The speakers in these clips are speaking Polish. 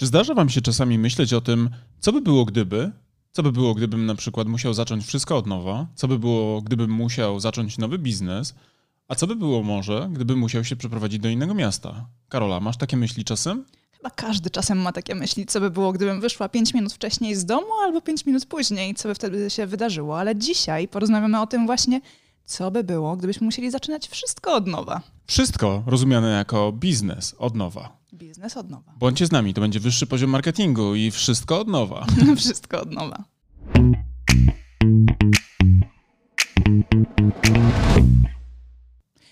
Czy zdarza wam się czasami myśleć o tym, co by było gdyby? Co by było, gdybym na przykład musiał zacząć wszystko od nowa? Co by było, gdybym musiał zacząć nowy biznes? A co by było może, gdybym musiał się przeprowadzić do innego miasta? Karola, masz takie myśli czasem? Chyba każdy czasem ma takie myśli, co by było, gdybym wyszła 5 minut wcześniej z domu albo 5 minut później, co by wtedy się wydarzyło. Ale dzisiaj porozmawiamy o tym właśnie, co by było, gdybyśmy musieli zaczynać wszystko od nowa. Wszystko rozumiane jako biznes od nowa. Biznes od nowa. Bądźcie z nami, to będzie wyższy poziom marketingu i wszystko od nowa. wszystko od nowa.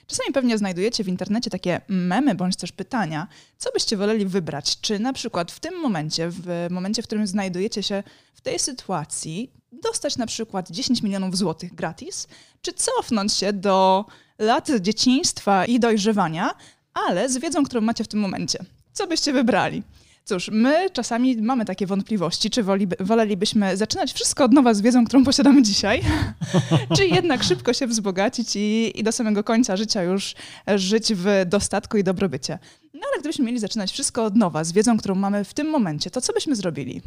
Czasami pewnie znajdujecie w internecie takie memy bądź też pytania, co byście woleli wybrać. Czy na przykład w tym momencie, w momencie, w którym znajdujecie się w tej sytuacji, dostać na przykład 10 milionów złotych gratis, czy cofnąć się do lat dzieciństwa i dojrzewania, ale z wiedzą, którą macie w tym momencie. Co byście wybrali? Cóż, my czasami mamy takie wątpliwości, czy woli, wolelibyśmy zaczynać wszystko od nowa z wiedzą, którą posiadamy dzisiaj, czy jednak szybko się wzbogacić i, i, do samego końca życia już żyć w dostatku i dobrobycie. No ale gdybyśmy mieli zaczynać wszystko od nowa z wiedzą, którą mamy w tym momencie, to co byśmy zrobili?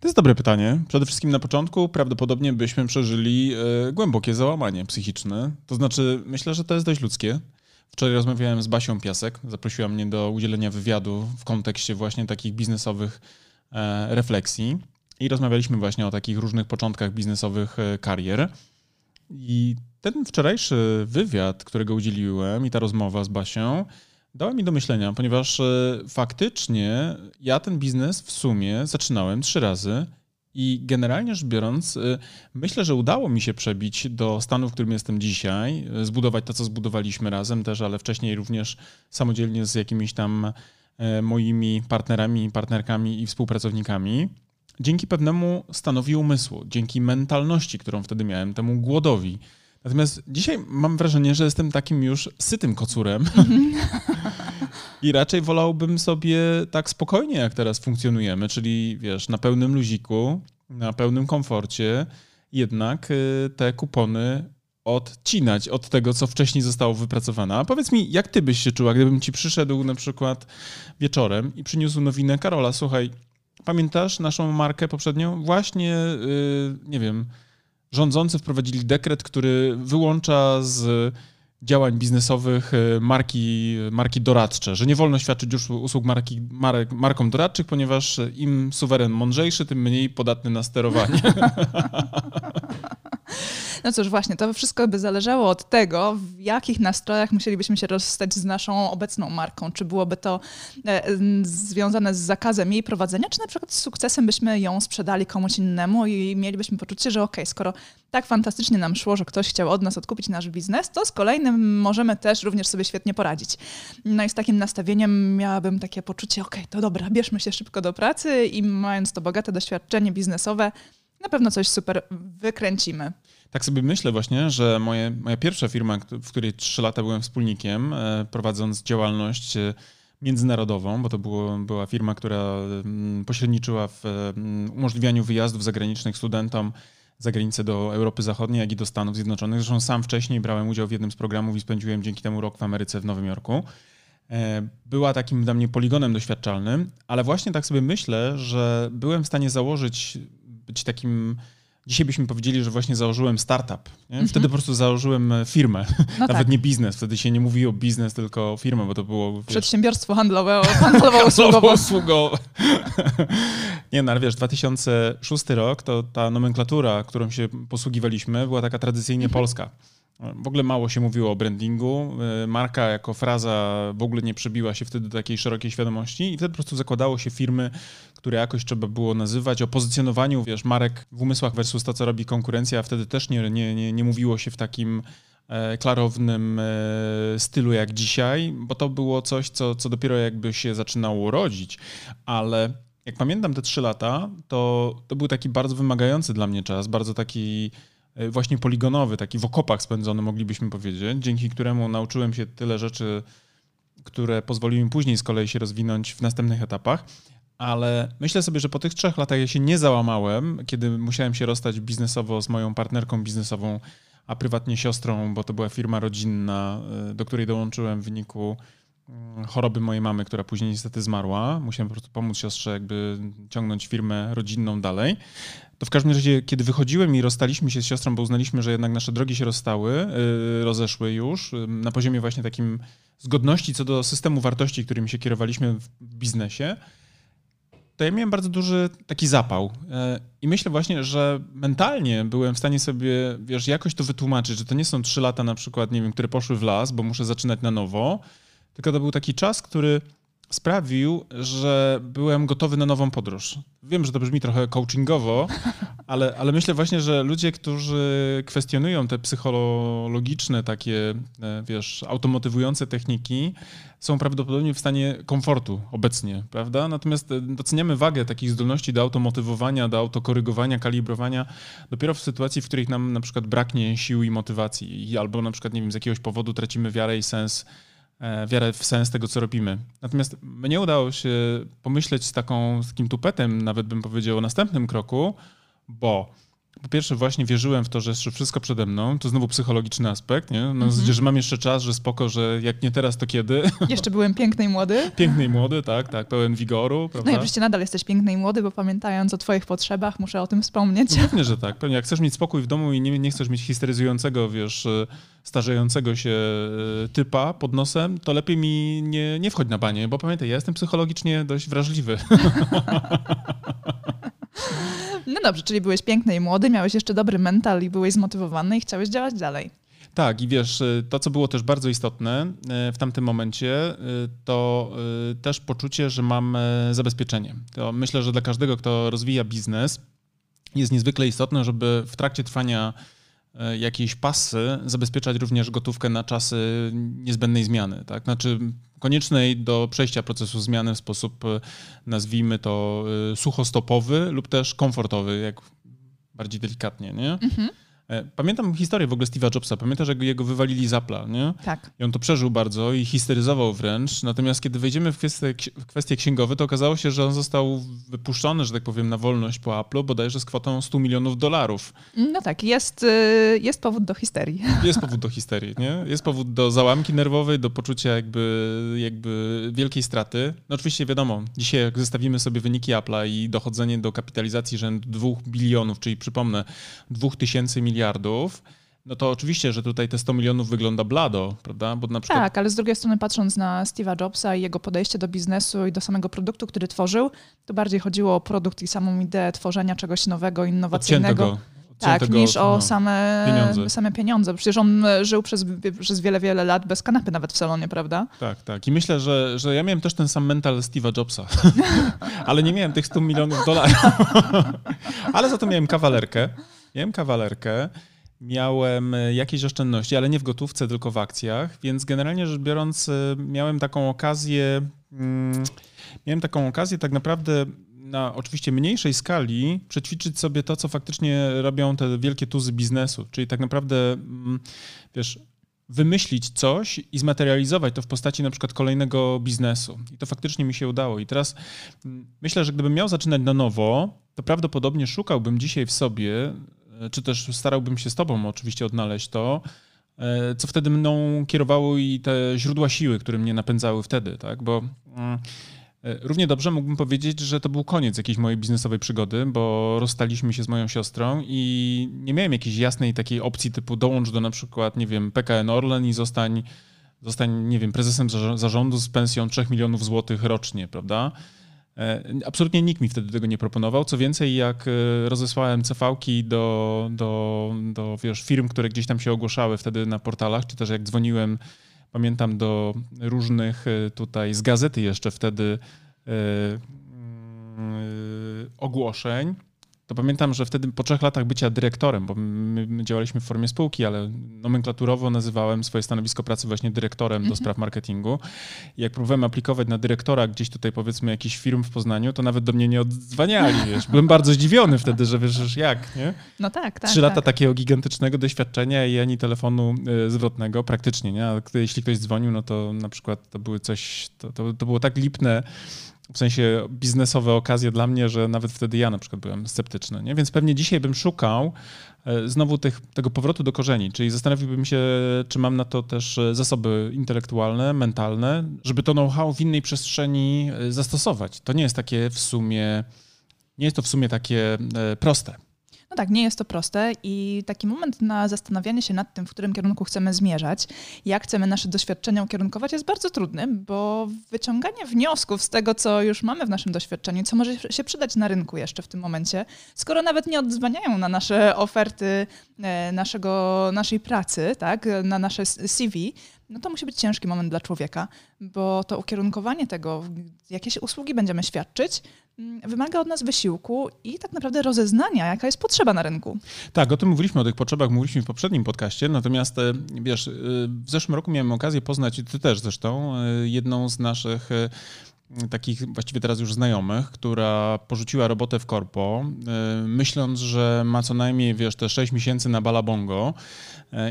To jest dobre pytanie. Przede wszystkim na początku prawdopodobnie byśmy przeżyli y, głębokie załamanie psychiczne. To znaczy, myślę, że to jest dość ludzkie. Wczoraj rozmawiałem z Basią Piasek, zaprosiła mnie do udzielenia wywiadu w kontekście właśnie takich biznesowych e, refleksji i rozmawialiśmy właśnie o takich różnych początkach biznesowych e, karier. I ten wczorajszy wywiad, którego udzieliłem i ta rozmowa z Basią dała mi do myślenia, ponieważ e, faktycznie ja ten biznes w sumie zaczynałem trzy razy i generalnie rzecz biorąc, y, myślę, że udało mi się przebić do stanu, w którym jestem dzisiaj, y, zbudować to, co zbudowaliśmy razem też, ale wcześniej również samodzielnie z jakimiś tam moimi partnerami, partnerkami i współpracownikami. Dzięki pewnemu stanowi umysłu, dzięki mentalności, którą wtedy miałem, temu głodowi. Natomiast dzisiaj mam wrażenie, że jestem takim już sytym kocurem. I raczej wolałbym sobie tak spokojnie, jak teraz funkcjonujemy, czyli wiesz, na pełnym luziku, na pełnym komforcie, jednak y, te kupony odcinać od tego, co wcześniej zostało wypracowane. A powiedz mi, jak ty byś się czuła, gdybym ci przyszedł na przykład wieczorem i przyniósł nowinę Karola, słuchaj, pamiętasz naszą markę poprzednią? Właśnie, yy, nie wiem, rządzący wprowadzili dekret, który wyłącza z działań biznesowych y, marki, marki doradcze, że nie wolno świadczyć już usług marki, marek, markom doradczych, ponieważ im suweren mądrzejszy, tym mniej podatny na sterowanie. No cóż, właśnie, to wszystko by zależało od tego, w jakich nastrojach musielibyśmy się rozstać z naszą obecną marką. Czy byłoby to e, związane z zakazem jej prowadzenia, czy na przykład z sukcesem byśmy ją sprzedali komuś innemu i mielibyśmy poczucie, że okej, okay, skoro tak fantastycznie nam szło, że ktoś chciał od nas odkupić nasz biznes, to z kolejnym możemy też również sobie świetnie poradzić. No i z takim nastawieniem miałabym takie poczucie, okej, okay, to dobra, bierzmy się szybko do pracy i mając to bogate doświadczenie biznesowe, na pewno coś super wykręcimy. Tak sobie myślę właśnie, że moje, moja pierwsza firma, w której trzy lata byłem wspólnikiem, e, prowadząc działalność e, międzynarodową, bo to było, była firma, która mm, pośredniczyła w mm, umożliwianiu wyjazdów zagranicznych studentom za granicę do Europy Zachodniej, jak i do Stanów Zjednoczonych. Zresztą sam wcześniej brałem udział w jednym z programów i spędziłem dzięki temu rok w Ameryce w Nowym Jorku. E, była takim dla mnie poligonem doświadczalnym, ale właśnie tak sobie myślę, że byłem w stanie założyć, być takim Dzisiaj byśmy powiedzieli, że właśnie założyłem startup. Mm -hmm. Wtedy po prostu założyłem e, firmę, no nawet tak. nie biznes. Wtedy się nie mówiło biznes, tylko firmę, bo to było... Wiesz, Przedsiębiorstwo handlowe, handlowo-usługowe. nie no, ale wiesz, 2006 rok to ta nomenklatura, którą się posługiwaliśmy, była taka tradycyjnie mm -hmm. polska. W ogóle mało się mówiło o brandingu. E, marka jako fraza w ogóle nie przebiła się wtedy do takiej szerokiej świadomości i wtedy po prostu zakładało się firmy, które jakoś trzeba było nazywać. O pozycjonowaniu, wiesz, marek w umysłach versus to, co robi konkurencja, a wtedy też nie, nie, nie, nie mówiło się w takim e, klarownym e, stylu jak dzisiaj, bo to było coś, co, co dopiero jakby się zaczynało rodzić, ale jak pamiętam te trzy lata, to, to był taki bardzo wymagający dla mnie czas, bardzo taki E, właśnie poligonowy, taki w okopach spędzony, moglibyśmy powiedzieć, dzięki któremu nauczyłem się tyle rzeczy, które pozwoliły mi później z kolei się rozwinąć w następnych etapach. Ale myślę sobie, że po tych trzech latach ja się nie załamałem, kiedy musiałem się rozstać biznesowo z moją partnerką biznesową, a prywatnie siostrą, bo to była firma rodzinna, e, do której dołączyłem w wyniku mm, choroby mojej mamy, która później niestety zmarła. Musiałem po prostu pomóc siostrze jakby ciągnąć firmę rodzinną dalej. To w każdym razie, kiedy wychodziłem i rozstaliśmy się z siostrą, bo uznaliśmy, że jednak nasze drogi się rozstały, yy, rozeszły już yy, na poziomie właśnie takim zgodności co do systemu wartości, którymi się kierowaliśmy w biznesie, to ja miałem bardzo duży taki zapał. E, I myślę właśnie, że mentalnie byłem w stanie sobie, wiesz, jakoś to wytłumaczyć, że to nie są trzy lata na przykład, nie wiem, które poszły w las, bo muszę zaczynać na nowo, tylko to był taki czas, który sprawił, że byłem gotowy na nową podróż. Wiem, że to brzmi trochę coachingowo, ale, ale myślę właśnie, że ludzie, którzy kwestionują te psychologiczne, takie, e, wiesz, automotywujące techniki, są prawdopodobnie w stanie komfortu obecnie, prawda? Natomiast e, doceniamy wagę takich zdolności do automotywowania, do autokorygowania, kalibrowania dopiero w sytuacji, w których nam na przykład braknie sił i motywacji, albo na przykład, nie wiem, z jakiegoś powodu tracimy wiarę i sens wiarę w sens tego, co robimy. Natomiast mnie udało się pomyśleć z, taką, z takim tupetem, nawet bym powiedział, o następnym kroku, bo po pierwsze właśnie wierzyłem w to, że jeszcze wszystko przede mną, to znowu psychologiczny aspekt, nie? No, mm -hmm. że mam jeszcze czas, że spoko, że jak nie teraz, to kiedy? Jeszcze byłem piękny i młody. Piękny i młody, tak, tak, pełen wigoru, prawda? No i oczywiście nadal jesteś piękny i młody, bo pamiętając o twoich potrzebach, muszę o tym wspomnieć. No, pewnie, że tak. Pewnie, jak chcesz mieć spokój w domu i nie, nie chcesz mieć histeryzującego, wiesz, e, starzejącego się e, typa pod nosem, to lepiej mi nie, nie wchodź na banie, bo pamiętaj, ja jestem psychologicznie dość wrażliwy. No dobrze, czyli byłeś piękny i młody, miałeś jeszcze dobry mental i byłeś zmotywowany i chciałeś działać dalej. Tak, i wiesz, y, to co było też bardzo istotne y, w tamtym momencie, y, to też poczucie, że mam zabezpieczenie. To myślę, że dla każdego, kto rozwija biznes, jest niezwykle istotne, żeby w trakcie trwania jakiejś pasy zabezpieczać również gotówkę na czasy niezbędnej zmiany. Tak? Znaczy koniecznej do przejścia procesu zmiany w sposób, e, nazwijmy to, e, suchostopowy lub też komfortowy, jak bardziej delikatnie. Nie? Mhm. E, pamiętam historię w ogóle Steve'a Jobsa. Pamiętasz, jak jego wywalili z Apple'a, nie? Tak. I on to przeżył bardzo i histeryzował wręcz. Natomiast kiedy wejdziemy w kwestie, w kwestie księgowe, to okazało się, że on został wypuszczony, że tak powiem, na wolność po Apple'u, bodajże z kwotą 100 milionów dolarów. No tak, jest, y, jest powód do histerii. Jest powód do histerii, nie? Jest powód do załamki nerwowej, do poczucia jakby, jakby wielkiej straty. No oczywiście wiadomo, dzisiaj jak zestawimy sobie wyniki Apple'a i dochodzenie do kapitalizacji rzędu 2 bilionów, czyli przypomnę, 2000 milionów miliardów, no to oczywiście, że tutaj te 100 milionów wygląda blado, prawda? Bo na przykład... Tak, ale z drugiej strony patrząc na Steve'a Jobsa i jego podejście do biznesu i do samego produktu, który tworzył, to bardziej chodziło o produkt i samą ideę tworzenia czegoś nowego, innowacyjnego. Odciętego. Tak, niż o no, same, pieniądze. same pieniądze. Przecież on żył przez, przez wiele, wiele lat bez kanapy nawet w salonie, prawda? Tak, tak. I myślę, że, że ja miałem też ten sam mental Steve'a Jobsa. Ale nie miałem tych 100 milionów dolarów. Ale za to miałem kawalerkę Miałem kawalerkę, miałem e, jakieś oszczędności, ale nie w gotówce, tylko w akcjach, więc generalnie rzecz biorąc e, miałem taką okazję, mm, miałem taką okazję tak naprawdę na oczywiście mniejszej skali przećwiczyć sobie to, co faktycznie robią te wielkie tuzy biznesu, czyli tak naprawdę, mm, wiesz, wymyślić coś i zmaterializować to w postaci na przykład kolejnego biznesu. I to faktycznie mi się udało. I teraz mm, myślę, że gdybym miał zaczynać na nowo, to prawdopodobnie szukałbym dzisiaj w sobie czy też starałbym się z Tobą oczywiście odnaleźć to, e, co wtedy mną kierowało i te źródła siły, które mnie napędzały wtedy, tak? Bo mm, e, równie dobrze mógłbym powiedzieć, że to był koniec jakiejś mojej biznesowej przygody, bo rozstaliśmy się z moją siostrą i nie miałem jakiejś jasnej takiej opcji typu dołącz do na przykład, nie wiem, PKN Orlen i zostań, zostań nie wiem, prezesem zarządu z pensją 3 milionów złotych rocznie, prawda? E, absolutnie nikt mi wtedy tego nie proponował. Co więcej, jak e, rozesłałem CV-ki do, do, do wiesz, firm, które gdzieś tam się ogłaszały wtedy na portalach, czy też jak dzwoniłem, pamiętam, do różnych e, tutaj z gazety jeszcze wtedy ogłoszeń, to pamiętam, że wtedy po trzech latach bycia dyrektorem, bo my, my działaliśmy w formie spółki, ale nomenklaturowo nazywałem swoje stanowisko pracy właśnie dyrektorem do mhm. spraw marketingu. Jak próbowałem aplikować na dyrektora gdzieś tutaj powiedzmy jakichś firm w Poznaniu, to nawet do mnie nie odzwaniali, wiesz. Byłem bardzo zdziwiony wtedy, że wiesz, jak, nie? No tak, tak. Trzy lata tak. takiego gigantycznego doświadczenia i ani telefonu y, zwrotnego praktycznie, nie? A jeśli ktoś dzwonił, no to na przykład to były coś, to, to, to było tak lipne w sensie biznesowe okazje dla mnie, że nawet wtedy ja na przykład byłem sceptyczny. Nie? Więc pewnie dzisiaj bym szukał e, znowu tych, tego powrotu do korzeni, czyli zastanowiłbym się, czy mam na to też e, zasoby intelektualne, mentalne, żeby to know-how w innej przestrzeni e, zastosować. To nie jest takie w sumie, nie jest to w sumie takie proste. No tak, nie jest to proste i taki moment na zastanawianie się nad tym, w którym kierunku chcemy zmierzać, jak chcemy nasze doświadczenia ukierunkować, jest bardzo trudny, bo wyciąganie wniosków z tego, co już mamy w naszym doświadczeniu, co może się przydać na rynku jeszcze w tym momencie, skoro nawet nie odzwaniają na nasze oferty e, naszego, naszej pracy, tak, na nasze CV, no to musi być ciężki moment dla człowieka, bo to ukierunkowanie tego, jakie usługi będziemy świadczyć, mm, wymaga od nas wysiłku i tak naprawdę rozeznania, jaka jest potrzeba na rynku. Tak, o tym mówiliśmy, o tych potrzebach mówiliśmy w poprzednim podcaście, natomiast e, wiesz, e, w zeszłym roku miałem okazję poznać, ty też zresztą, e, jedną z naszych takich właściwie teraz już znajomych, która porzuciła robotę w korpo, myśląc, że ma co najmniej, wiesz, te 6 miesięcy na balabongo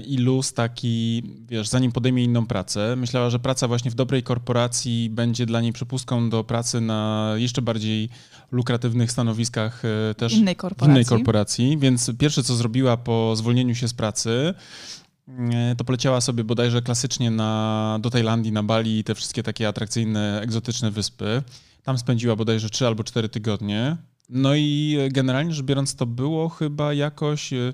i luz taki, wiesz, zanim podejmie inną pracę. Myślała, że praca właśnie w dobrej korporacji będzie dla niej przepustką do pracy na jeszcze bardziej lukratywnych stanowiskach też innej korporacji. innej korporacji. Więc pierwsze, co zrobiła po zwolnieniu się z pracy, to poleciała sobie bodajże klasycznie na, do Tajlandii, na Bali, te wszystkie takie atrakcyjne, egzotyczne wyspy. Tam spędziła bodajże 3 albo 4 tygodnie. No i generalnie rzecz biorąc, to było chyba jakoś e,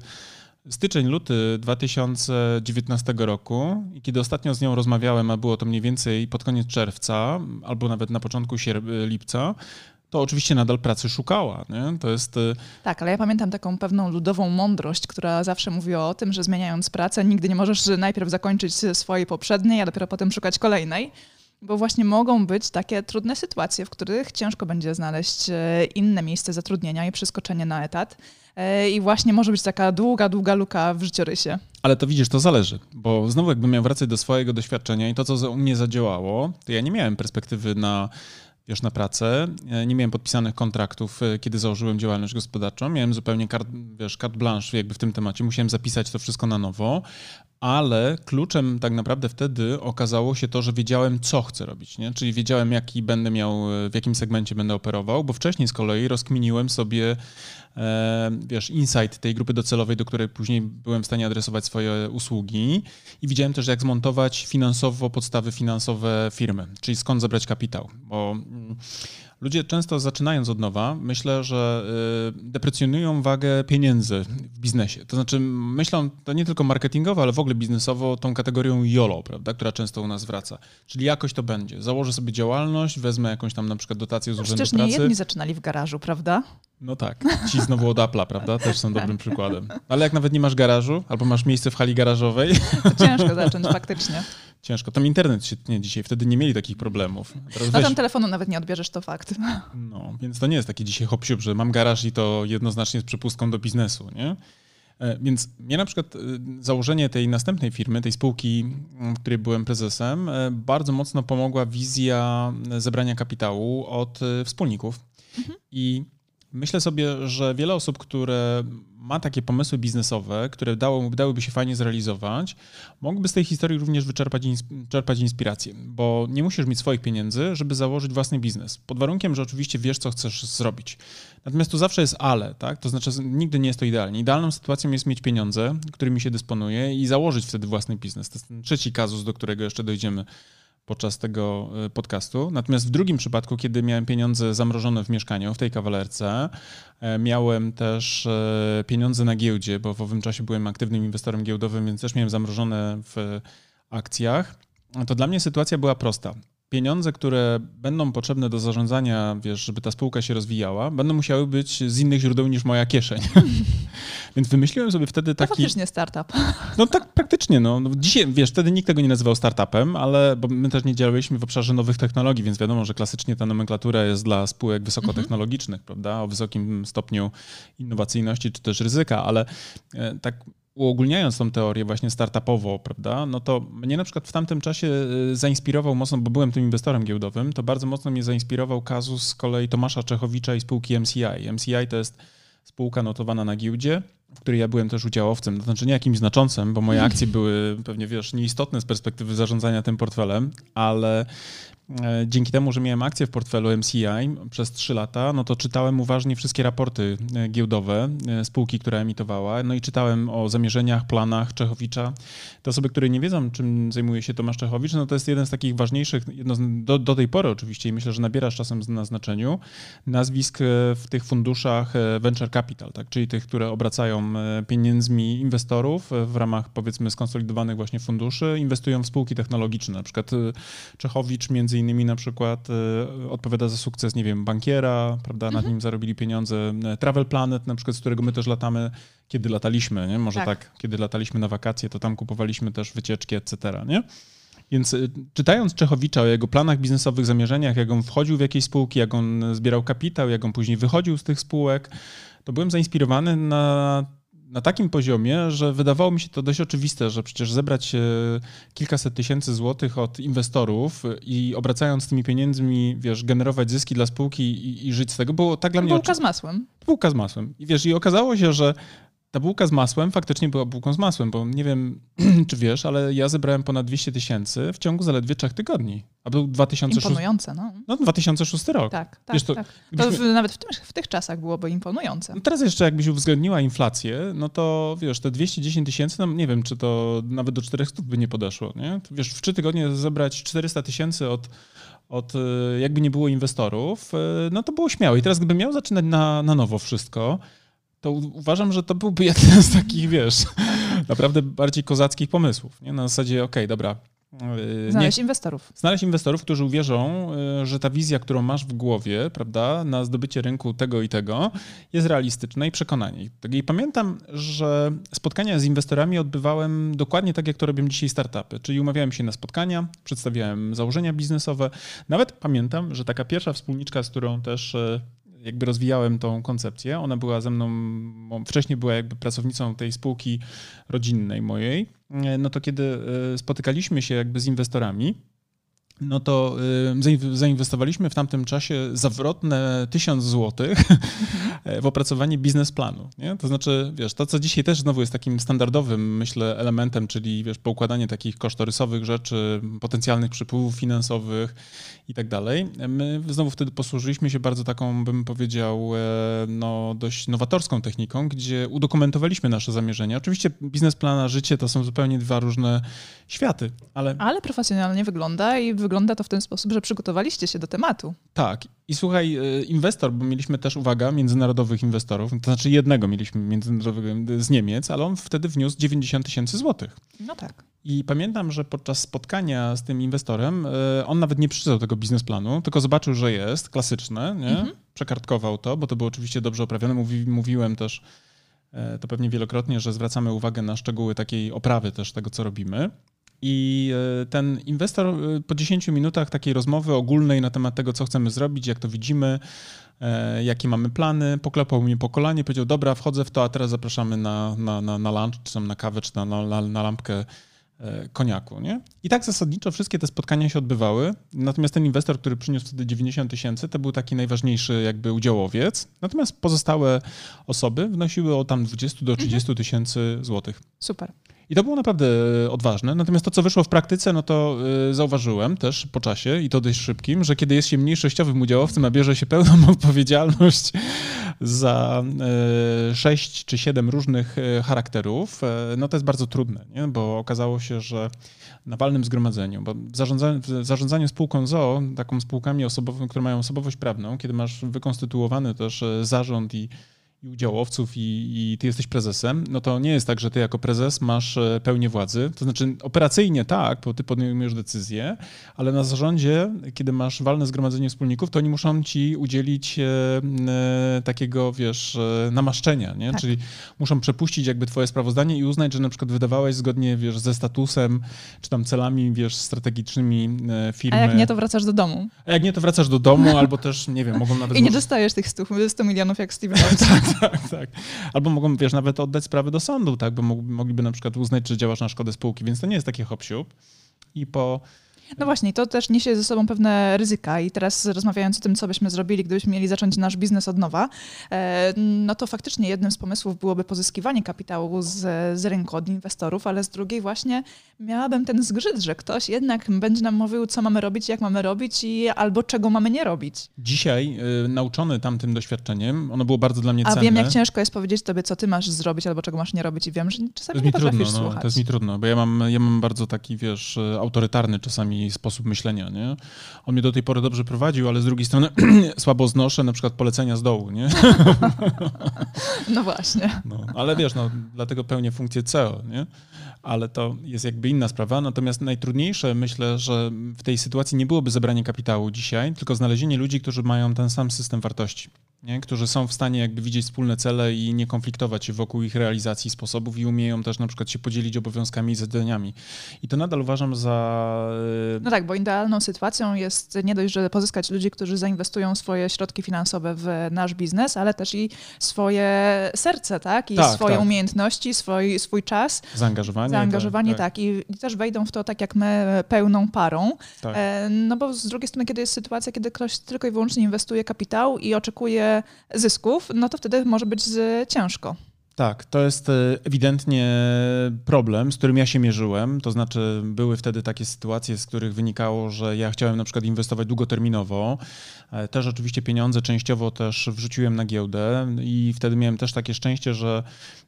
styczeń, luty 2019 roku. I kiedy ostatnio z nią rozmawiałem, a było to mniej więcej pod koniec czerwca, albo nawet na początku lipca, to oczywiście nadal pracy szukała. Nie? To jest... Y, tak, ale ja pamiętam taką pewną ludową mądrość, która zawsze mówiła o tym, że zmieniając pracę, nigdy nie możesz najpierw zakończyć swojej poprzedniej, a dopiero potem szukać kolejnej. Bo właśnie mogą być takie trudne sytuacje, w których ciężko będzie znaleźć e, inne miejsce zatrudnienia i przeskoczenie na etat. E, I właśnie może być taka długa, długa luka w życiorysie. Ale to widzisz, to zależy, bo znowu jakbym miał wracać do swojego doświadczenia i to, co u mnie zadziałało, to ja nie miałem perspektywy na wiesz, na pracę. Nie miałem podpisanych kontraktów, e, kiedy założyłem działalność gospodarczą. Miałem zupełnie kart, wiesz, carte blanche jakby w tym temacie. Musiałem zapisać to wszystko na nowo, ale kluczem tak naprawdę wtedy okazało się to, że wiedziałem, co chcę robić, nie? czyli wiedziałem, jaki będę miał, e, w jakim segmencie będę operował, bo wcześniej z kolei rozkminiłem sobie E, wiesz, insight tej grupy docelowej, do której później byłem w stanie adresować swoje usługi i widziałem też, jak zmontować finansowo podstawy finansowe firmy, czyli skąd zebrać kapitał, bo mm, ludzie często zaczynając od nowa, myślę, że y, deprecjonują wagę pieniędzy w biznesie. To znaczy myślą, to nie tylko marketingowo, ale w ogóle biznesowo tą kategorią YOLO, prawda, która często u nas wraca. Czyli jakoś to będzie. Założę sobie działalność, wezmę jakąś tam na przykład dotację z no, urzędu pracy. Nie jedni zaczynali w garażu, prawda? No tak, ci znowu od Apple'a, prawda? Też są dobrym przykładem. Ale jak nawet nie masz garażu, albo masz miejsce w hali garażowej... To ciężko zacząć faktycznie. Ciężko. Tam internet się tnie dzisiaj, wtedy nie mieli takich problemów. Teraz no tam telefonu nawet nie odbierzesz, to fakt. No, więc to nie jest taki dzisiaj hop że mam garaż i to jednoznacznie jest przepustką do biznesu, nie? E, więc mnie na przykład e, założenie tej następnej firmy, tej spółki, w której byłem prezesem, e, bardzo mocno pomogła wizja zebrania kapitału od wspólników. Mhm. I Myślę sobie, że wiele osób, które ma takie pomysły biznesowe, które dało, dałyby się fajnie zrealizować, mogłyby z tej historii również wyczerpać czerpać inspirację, bo nie musisz mieć swoich pieniędzy, żeby założyć własny biznes. Pod warunkiem, że oczywiście wiesz, co chcesz zrobić. Natomiast tu zawsze jest ale, tak? To znaczy nigdy nie jest to idealnie. Idealną sytuacją jest mieć pieniądze, którymi się dysponuje i założyć wtedy własny biznes. To jest ten trzeci kazus, do którego jeszcze dojdziemy podczas tego e, podcastu. Natomiast w drugim przypadku, kiedy miałem pieniądze zamrożone w mieszkaniu, w tej kawalerce, e, miałem też e, pieniądze na giełdzie, bo w owym czasie byłem aktywnym inwestorem giełdowym, więc też miałem zamrożone w akcjach. To dla mnie sytuacja była prosta pieniądze, które będą potrzebne do zarządzania, wiesz, żeby ta spółka się rozwijała, będą musiały być z innych źródeł niż moja kieszeń. Więc wymyśliłem sobie wtedy taki... To faktycznie startup. No tak, praktycznie. No. no. Dzisiaj, wiesz, wtedy nikt tego nie nazywał startupem, ale bo my też nie działaliśmy w obszarze nowych technologii, więc wiadomo, że klasycznie ta nomenklatura jest dla spółek wysokotechnologicznych, mhm. prawda, o wysokim stopniu innowacyjności czy też ryzyka, ale e, tak uogólniając tą teorię właśnie startupowo, prawda, no to mnie na przykład w tamtym czasie y, zainspirował mocno, bo byłem tym inwestorem giełdowym, to bardzo mocno mnie zainspirował kazus z kolei Tomasza Czechowicza i spółki MCI. MCI to jest spółka notowana na giełdzie, w której ja byłem też udziałowcem, to znaczy nie jakimś znaczącym, bo moje akcje były pewnie, wiesz, nieistotne z perspektywy zarządzania tym portfelem, ale dzięki temu, że miałem akcję w portfelu MCI przez 3 lata, no to czytałem uważnie wszystkie raporty e, giełdowe spółki, która emitowała, no i czytałem o zamierzeniach, planach Czechowicza. Te osoby, które nie wiedzą, czym zajmuje się Tomasz Czechowicz, no to jest jeden z takich ważniejszych, jedno z, do, do tej pory oczywiście i myślę, że nabiera czasem na znaczeniu, nazwisk w tych funduszach venture capital, tak? czyli tych, które obracają pieniędzmi inwestorów w ramach powiedzmy skonsolidowanych właśnie funduszy, inwestują w spółki technologiczne, na przykład Czechowicz między innymi na przykład e, odpowiada za sukces, nie wiem, bankiera, prawda, mhm. nad nim zarobili pieniądze. E, Travel Planet na przykład, z którego my też latamy, kiedy lataliśmy, nie? Może tak. tak, kiedy lataliśmy na wakacje, to tam kupowaliśmy też wycieczki, etc., nie? Więc e, czytając Czechowicza o jego planach biznesowych, zamierzeniach, jak on wchodził w jakieś spółki, jak on zbierał kapitał, jak on później wychodził z tych spółek, to byłem zainspirowany na na takim poziomie, że wydawało mi się to dość oczywiste, że przecież zebrać e, kilkaset tysięcy złotych od inwestorów i obracając tymi pieniędzmi, wiesz, generować zyski dla spółki i, i żyć z tego, było tak dla mnie... Bułka z masłem. Bułka z masłem. I wiesz, i okazało się, że ta bułka z masłem faktycznie była bułką z masłem, bo nie wiem, czy wiesz, ale ja zebrałem ponad 200 tysięcy w ciągu zaledwie trzech tygodni. A był 2006... Imponujące, no. No, 2006 rok. Tak, tak. Wiesz, to, tak. Gdybyśmy... to w, nawet w, tym, w, tych czasach byłoby imponujące. No teraz jeszcze jakbyś uwzględniła inflację, no to wiesz, te 210 tysięcy, no nie wiem, czy to nawet do 400 by nie podeszło, nie? To, wiesz, w trzy tygodnie zebrać 400 tysięcy od od e, jakby nie było inwestorów, e, no to było śmiałe. I teraz gdybym miał zaczynać na, na nowo wszystko, to uważam, że to byłby jeden z takich, wiesz, naprawdę bardziej kozackich pomysłów. Nie? Na zasadzie, okej, okay, dobra. Yy, znaleźć nie, inwestorów. Znaleźć inwestorów, którzy uwierzą, yy, że ta wizja, którą masz w głowie, prawda, na zdobycie rynku tego i tego, jest realistyczna i przekonanie. I pamiętam, że spotkania z inwestorami odbywałem dokładnie tak, jak to robią dzisiaj startupy. Czyli umawiałem się na spotkania, przedstawiałem założenia biznesowe. Nawet pamiętam, że taka pierwsza wspólniczka, z którą też yy, jakby rozwijałem tą koncepcję. Ona była ze mną, wcześniej była jakby pracownicą tej spółki rodzinnej mojej. No to kiedy e, spotykaliśmy się jakby z inwestorami, no to y, zainwestowaliśmy w tamtym czasie zawrotne tysiąc złotych w opracowanie biznesplanu. Nie? To znaczy, wiesz, to co dzisiaj też znowu jest takim standardowym, myślę, elementem, czyli wiesz, poukładanie takich kosztorysowych rzeczy, potencjalnych przepływów finansowych i tak dalej. My znowu wtedy posłużyliśmy się bardzo taką, bym powiedział, e, no, dość nowatorską techniką, gdzie udokumentowaliśmy nasze zamierzenia. Oczywiście biznesplan a życie to są zupełnie dwa różne światy, ale... Ale profesjonalnie wygląda i wygląda to w ten sposób, że przygotowaliście się do tematu. Tak. I słuchaj, e, inwestor, bo mieliśmy też, uwaga, międzynarodowych inwestorów, to znaczy jednego mieliśmy międzynarodowego z Niemiec, ale on wtedy wniósł 90 tysięcy złotych. No tak. I pamiętam, że podczas spotkania z tym inwestorem e, on nawet nie przeczytał tego biznesplanu, tylko zobaczył, że jest klasyczne, nie? Mhm. przekartkował to, bo to było oczywiście dobrze oprawione. Mówi, mówiłem też e, to pewnie wielokrotnie, że zwracamy uwagę na szczegóły takiej oprawy też tego, co robimy. I e, ten inwestor po 10 minutach takiej rozmowy ogólnej na temat tego, co chcemy zrobić, jak to widzimy, jakie mamy plany, poklepał mnie po kolanie, powiedział, dobra, wchodzę w to, a teraz zapraszamy na, na, na, na lunch, czy tam na kawę, czy na, na, na lampkę koniaku. Nie? I tak zasadniczo wszystkie te spotkania się odbywały. Natomiast ten inwestor, który przyniósł wtedy 90 tysięcy, to był taki najważniejszy jakby udziałowiec. Natomiast pozostałe osoby wnosiły o tam 20 do 30 mhm. tysięcy złotych. Super. I to było naprawdę e, odważne. Natomiast to, co wyszło w praktyce, no to e, zauważyłem też po czasie i to dość szybkim, że kiedy jest się mniejszościowym udziałowcem, a bierze się pełną odpowiedzialność za e, sześć czy siedem różnych charakterów, no to jest bardzo trudne, nie? bo okazało się, że na walnym zgromadzeniu, bo w zarządzaniu spółką ZOO, taką spółkami osobowymi, które mają osobowość prawną, kiedy masz wykonstytuowany też zarząd i i udziałowców i, i, ty jesteś prezesem, no to nie jest tak, że ty jako prezes masz e, pełnię władzy. To znaczy operacyjnie tak, bo ty podejmujesz decyzję, ale na zarządzie, kiedy masz walne zgromadzenie wspólników, to oni muszą ci udzielić e, e, takiego, wiesz, namaszczenia, nie? Tak. Czyli muszą przepuścić jakby twoje sprawozdanie i uznać, że na przykład wydawałeś zgodnie, wiesz, ze statusem, czy tam celami, wiesz, strategicznymi firmy. A jak nie, to wracasz do domu. A jak nie, to wracasz do domu, albo też, nie wiem, mogą nawet... I nie dostajesz tych 100, 100 milionów jak Steve Jobs. tak, tak, tak. Albo mogą, wiesz, nawet oddać sprawę do sądu, tak, bo mogliby na przykład uznać, że działasz na szkodę spółki, więc to nie jest takie hop I po No właśnie, to też niesie ze sobą pewne ryzyka i teraz rozmawiając o tym, co byśmy zrobili, gdybyśmy mieli zacząć nasz biznes od nowa, e, no to faktycznie jednym z pomysłów byłoby pozyskiwanie kapitału z, z rynku od inwestorów, ale z drugiej właśnie miałabym ten zgrzyt, że ktoś jednak będzie nam mówił, co mamy robić, jak mamy robić i albo czego mamy nie robić. Dzisiaj y, nauczony tamtym doświadczeniem, ono było bardzo dla mnie A cenne. wiem, jak ciężko jest powiedzieć tobie, co ty masz zrobić albo czego masz nie robić i wiem, że czasami To nie mi trudno, potrafisz no, słuchać. to jest mi trudno, bo ja mam, ja mam bardzo taki, wiesz, y, autorytarny czasami sposób myślenia, nie? On mnie do tej pory dobrze prowadził, ale z drugiej strony słabo znoszę na przykład polecenia z dołu, nie? No właśnie. No, ale wiesz, no, dlatego pełnię funkcję CEO, nie? Ale to jest jakby inna sprawa. Natomiast najtrudniejsze myślę, że w tej sytuacji nie byłoby zebranie kapitału dzisiaj, tylko znalezienie ludzi, którzy mają ten sam system wartości. Nie? którzy są w stanie jakby widzieć wspólne cele i nie konfliktować się wokół ich realizacji sposobów i umieją też na przykład się podzielić obowiązkami i zadaniami. I to nadal uważam za... No tak, bo idealną sytuacją jest nie dość, że pozyskać ludzi, którzy zainwestują swoje środki finansowe w nasz biznes, ale też i swoje serce, tak? I Tak, swoje tak. umiejętności, swój, swój czas, Zaangażowanie. zaangażowanie, tak. I, I też wejdą w to tak jak my pełną parą. tak. E, No bo z drugiej strony, kiedy jest sytuacja, kiedy ktoś tylko i wyłącznie inwestuje kapitał i oczekuje zysków, no to wtedy może być ciężko. Tak, to jest e, ewidentnie problem, z którym ja się mierzyłem. To znaczy, były wtedy takie sytuacje, z których wynikało, że ja chciałem na przykład inwestować długoterminowo. E, Też oczywiście pieniądze częściowo też wrzuciłem na giełdę i wtedy miałem też takie szczęście, że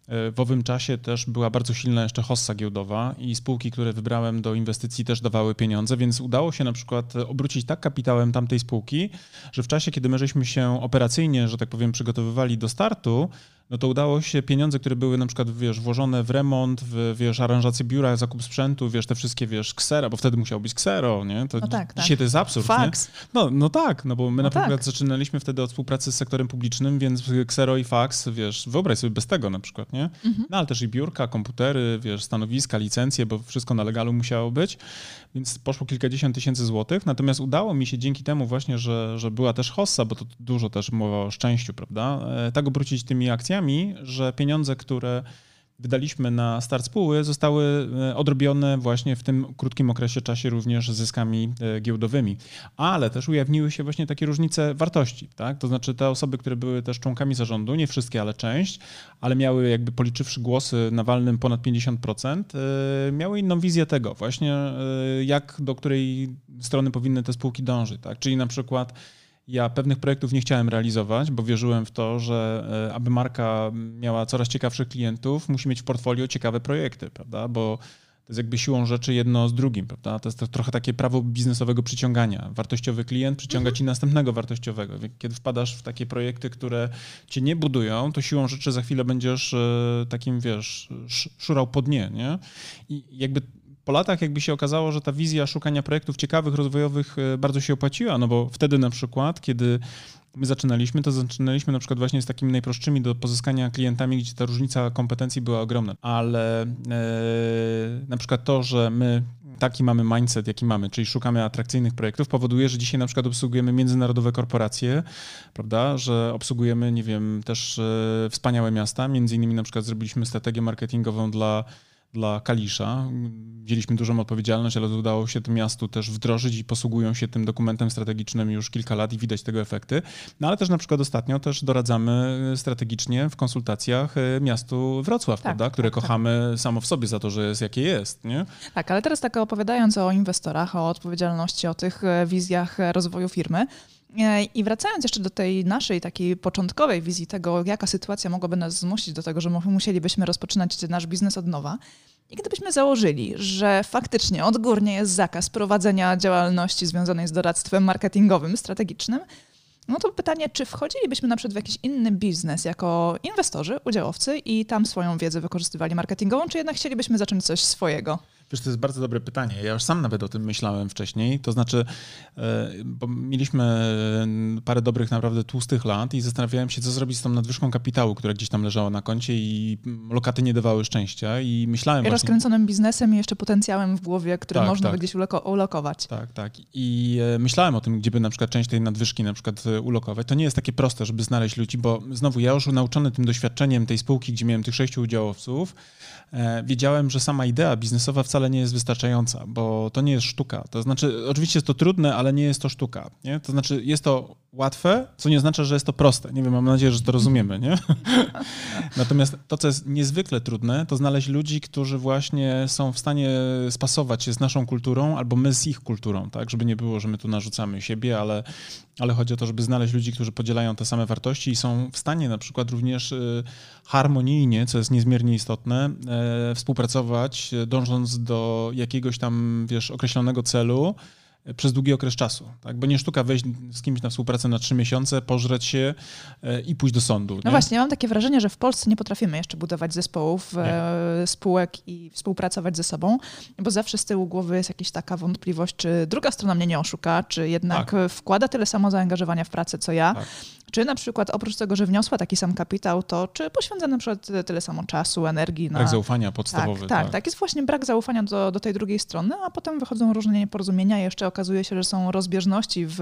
e, w owym czasie też była bardzo silna jeszcze hossa giełdowa i spółki, które wybrałem do inwestycji też dawały pieniądze, więc udało się na przykład obrócić tak kapitałem tamtej spółki, że w czasie, kiedy my żeśmy się operacyjnie, że tak powiem, przygotowywali do startu, no to udało się pieniądze, które były na przykład, wiesz, włożone w remont, w, wiesz, aranżację biura, zakup sprzętu, wiesz, te wszystkie, wiesz, ksera, bo wtedy musiało być ksero, nie? To No tak, dzisiaj tak. to jest absurd, nie? Faks. No, no tak, no bo my No na przykład tak. zaczynaliśmy wtedy od współpracy z sektorem publicznym, więc ksero i faks, wiesz, wyobraź sobie bez tego na przykład, nie? Mhm. No ale też i biurka, komputery, wiesz, stanowiska, licencje, bo wszystko na legalu musiało być, więc poszło kilkadziesiąt tysięcy złotych, natomiast udało mi się dzięki temu właśnie, że, że była też hossa, bo to dużo też mowa o szczęściu, prawda, e, tak obrócić tymi akcjami, że pieniądze, które wydaliśmy na start spółki, zostały e, odrobione właśnie w tym krótkim okresie czasie również zyskami e, giełdowymi. Ale też ujawniły się właśnie takie różnice wartości, tak? To znaczy te osoby, które były też członkami zarządu, nie wszystkie, ale część, ale miały jakby policzywszy głosy na walnym ponad 50%, e, miały inną wizję tego właśnie, e, jak do której strony powinny te spółki dążyć, tak? Czyli na przykład ja pewnych projektów nie chciałem realizować, bo wierzyłem w to, że e, aby marka miała coraz ciekawszych klientów, musi mieć w portfolio ciekawe projekty, prawda? Bo to jest jakby siłą rzeczy jedno z drugim, prawda? To jest to trochę takie prawo biznesowego przyciągania. Wartościowy klient przyciąga ci następnego wartościowego. Kiedy wpadasz w takie projekty, które cię nie budują, to siłą rzeczy za chwilę będziesz e, takim, wiesz, sz- szurał po dnie, nie? I jakby po latach jakby się okazało, że ta wizja szukania projektów ciekawych, rozwojowych e, bardzo się opłaciła, no bo wtedy na przykład, kiedy my zaczynaliśmy, to zaczynaliśmy na przykład właśnie z takimi najprostszymi do pozyskania klientami, gdzie ta różnica kompetencji była ogromna, ale e, na przykład to, że my taki mamy mindset, jaki mamy, czyli szukamy atrakcyjnych projektów, powoduje, że dzisiaj na przykład obsługujemy międzynarodowe korporacje, prawda, że obsługujemy, nie wiem, też e, wspaniałe miasta, między innymi na przykład zrobiliśmy strategię marketingową dla dla Kalisza. Wzięliśmy dużą odpowiedzialność, ale udało się tym miastu też wdrożyć i posługują się tym dokumentem strategicznym już kilka lat i widać tego efekty. No ale też na przykład ostatnio też doradzamy strategicznie w konsultacjach e, miastu Wrocław, Tak, prawda, które tak, tak. kochamy samo w sobie za to, że jest jakie jest, nie? Tak, ale teraz tak opowiadając o inwestorach, o odpowiedzialności, o tych e, wizjach e, rozwoju firmy. E, I wracając jeszcze do tej naszej takiej początkowej wizji tego, jaka sytuacja mogłaby nas zmusić do tego, że mu- musielibyśmy rozpoczynać nasz biznes od nowa. I gdybyśmy założyli, że faktycznie odgórnie jest zakaz prowadzenia działalności związanej z doradztwem marketingowym, strategicznym, no to pytanie, czy wchodzilibyśmy na przykład w jakiś inny biznes jako inwestorzy, udziałowcy i tam swoją wiedzę wykorzystywali marketingową, czy jednak chcielibyśmy zacząć coś swojego? Wiesz, to jest bardzo dobre pytanie. Ja już sam nawet o tym myślałem wcześniej. To znaczy, e, bo mieliśmy e, parę dobrych, naprawdę tłustych lat i zastanawiałem się, co zrobić z tą nadwyżką kapitału, która gdzieś tam leżała na koncie i lokaty nie dawały szczęścia i myślałem I właśnie... rozkręconym biznesem i jeszcze potencjałem w głowie, który Tak, można tak. by gdzieś uloko- ulokować. Tak, tak. I e, myślałem o tym, gdzie by na przykład część tej nadwyżki na przykład ulokować. To nie jest takie proste, żeby znaleźć ludzi, bo znowu ja już nauczony tym doświadczeniem tej spółki, gdzie miałem tych sześciu udziałowców, wiedziałem, że sama idea biznesowa wcale wcale nie jest wystarczająca, bo to nie jest sztuka. To znaczy, oczywiście jest to trudne, ale nie jest to sztuka. Nie? To znaczy, jest to łatwe, co nie oznacza, że jest to proste. Nie wiem, mam nadzieję, że to rozumiemy. Nie? Natomiast to, co jest niezwykle trudne, to znaleźć ludzi, którzy właśnie są w stanie spasować się z naszą kulturą, albo my z ich kulturą, tak? Żeby nie było, że my tu narzucamy siebie, ale, ale chodzi o to, żeby znaleźć ludzi, którzy podzielają te same wartości i są w stanie na przykład również y, harmonijnie, co jest niezmiernie istotne, e, współpracować, dążąc do jakiegoś tam, wiesz, określonego celu, przez długi okres czasu. Tak? Bo nie sztuka wejść z kimś na współpracę na trzy miesiące, pożreć się e, i pójść do sądu. No nie? właśnie, mam takie wrażenie, że w Polsce nie potrafimy jeszcze budować zespołów, e, spółek i współpracować ze sobą, bo zawsze z tyłu głowy jest jakaś taka wątpliwość, czy druga strona mnie nie oszuka, czy jednak tak. wkłada tyle samo zaangażowania w pracę, co ja. Tak. Czy na przykład oprócz tego, że wniosła taki sam kapitał, to czy poświęca na przykład tyle samo czasu, energii na... Brak zaufania podstawowy. Tak, tak, tak, tak. Jest właśnie brak zaufania do, do tej drugiej strony, a potem wychodzą różne nieporozumienia jeszcze okazuje się, że są rozbieżności w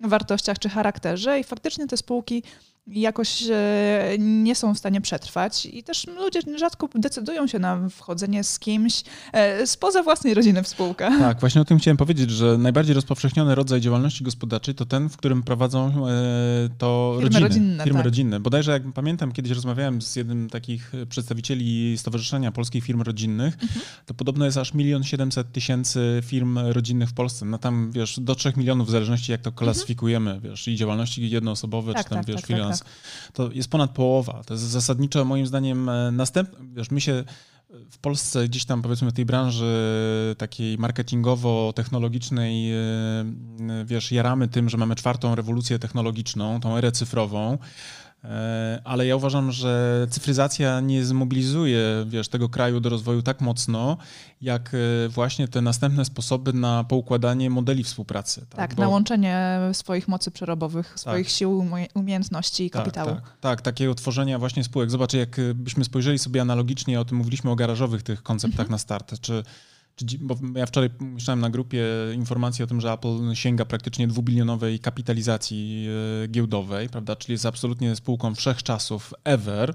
wartościach czy charakterze i faktycznie te spółki jakoś e, nie są w stanie przetrwać i też ludzie rzadko decydują się na wchodzenie z kimś e, spoza własnej rodziny w spółkę. Tak, właśnie o tym chciałem powiedzieć, że najbardziej rozpowszechniony rodzaj działalności gospodarczej to ten, w którym prowadzą e, to firmy rodziny. Rodzinne, firmy tak. rodzinne. Bodajże jak pamiętam, kiedyś rozmawiałem z jednym takich przedstawicieli Stowarzyszenia Polskich Firm Rodzinnych, mhm. to podobno jest aż milion siedemset tysięcy firm rodzinnych w Polsce. No tam, wiesz, do trzech milionów w zależności jak to mhm. klasyfikujemy, mhm. wiesz, i działalności jednoosobowe, tak, czy tam, tak, wiesz, tak, tak, to jest ponad połowa. To jest zasadniczo moim zdaniem e, następne, wiesz, my się w Polsce gdzieś tam powiedzmy tej branży takiej marketingowo-technologicznej, e, wiesz, jaramy tym, że mamy czwartą rewolucję technologiczną, tą erę cyfrową, E, ale ja uważam, że cyfryzacja nie zmobilizuje wiesz, tego kraju do rozwoju tak mocno, jak e, właśnie te następne sposoby na poukładanie modeli współpracy. Tak, tak Bo... na łączenie swoich mocy przerobowych, tak. swoich sił, umiejętności i tak, kapitału. Tak, tak, tak, takiego tworzenia właśnie spółek. Zobacz, jakbyśmy spojrzeli sobie analogicznie, o tym mówiliśmy o garażowych tych konceptach mhm. na start, czy bo ja wczoraj myślałem na grupie informacji o tym, że Apple sięga praktycznie dwubilionowej kapitalizacji e, giełdowej, prawda? Czyli jest absolutnie spółką wszechczasów ever.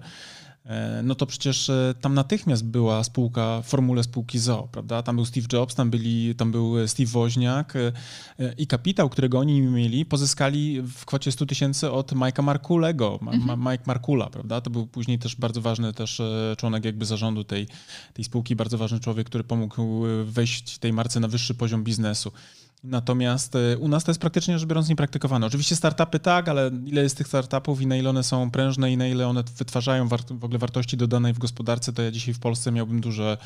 E, no to przecież e, tam natychmiast była spółka formule spółki ZO, prawda? Tam był Steve Jobs, tam, byli, tam był Steve Woźniak e, i kapitał, którego oni mieli, pozyskali w kwocie 100 tysięcy od Mike'a Markulego, mhm. Mike Markula, prawda? To był później też bardzo ważny też członek jakby zarządu tej, tej spółki, bardzo ważny człowiek, który pomógł wejść tej marce na wyższy poziom biznesu. Natomiast e, u nas to jest praktycznie rzecz biorąc niepraktykowane. Oczywiście startupy tak, ale ile jest tych startupów i na ile one są prężne i na ile one wytwarzają w ogóle wartości dodanej w gospodarce, to ja dzisiaj w Polsce miałbym duże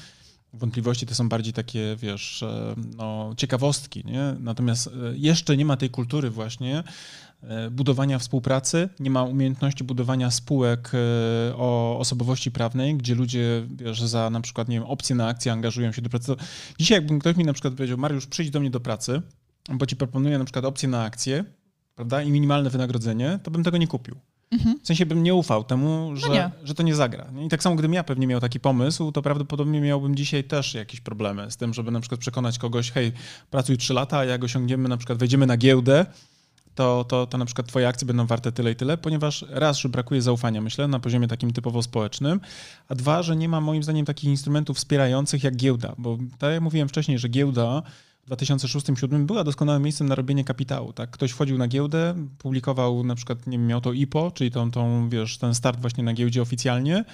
wątpliwości. To są bardziej takie, wiesz, e, no, ciekawostki. Nie? Natomiast e, jeszcze nie ma tej kultury właśnie budowania współpracy, nie ma umiejętności budowania spółek e, o osobowości prawnej, gdzie ludzie wiesz, za na przykład nie wiem, opcje na akcje angażują się do pracy. Dzisiaj jakby ktoś mi na przykład powiedział, Mariusz, przyjdź do mnie do pracy, bo ci proponuję na przykład opcję na akcje, prawda, i minimalne wynagrodzenie, to bym tego nie kupił. Mhm. W sensie bym nie ufał temu, że, no że to nie zagra. I tak samo, gdybym ja pewnie miał taki pomysł, to prawdopodobnie miałbym dzisiaj też jakieś problemy z tym, żeby na przykład przekonać kogoś, hej, pracuj 3 lata, a jak osiągniemy, na przykład wejdziemy na giełdę, to, to, to na przykład twoje akcje będą warte tyle i tyle, ponieważ raz, że brakuje zaufania, myślę, na poziomie takim typowo społecznym, a dwa, że nie ma moim zdaniem takich instrumentów wspierających jak giełda, bo tak jak mówiłem wcześniej, że giełda 2006-2007 była doskonałym miejscem na robienie kapitału. Tak? Ktoś wchodził na giełdę, publikował na przykład, nie wiem, miał to IPO, czyli tą, tą, wiesz, ten start właśnie na giełdzie oficjalnie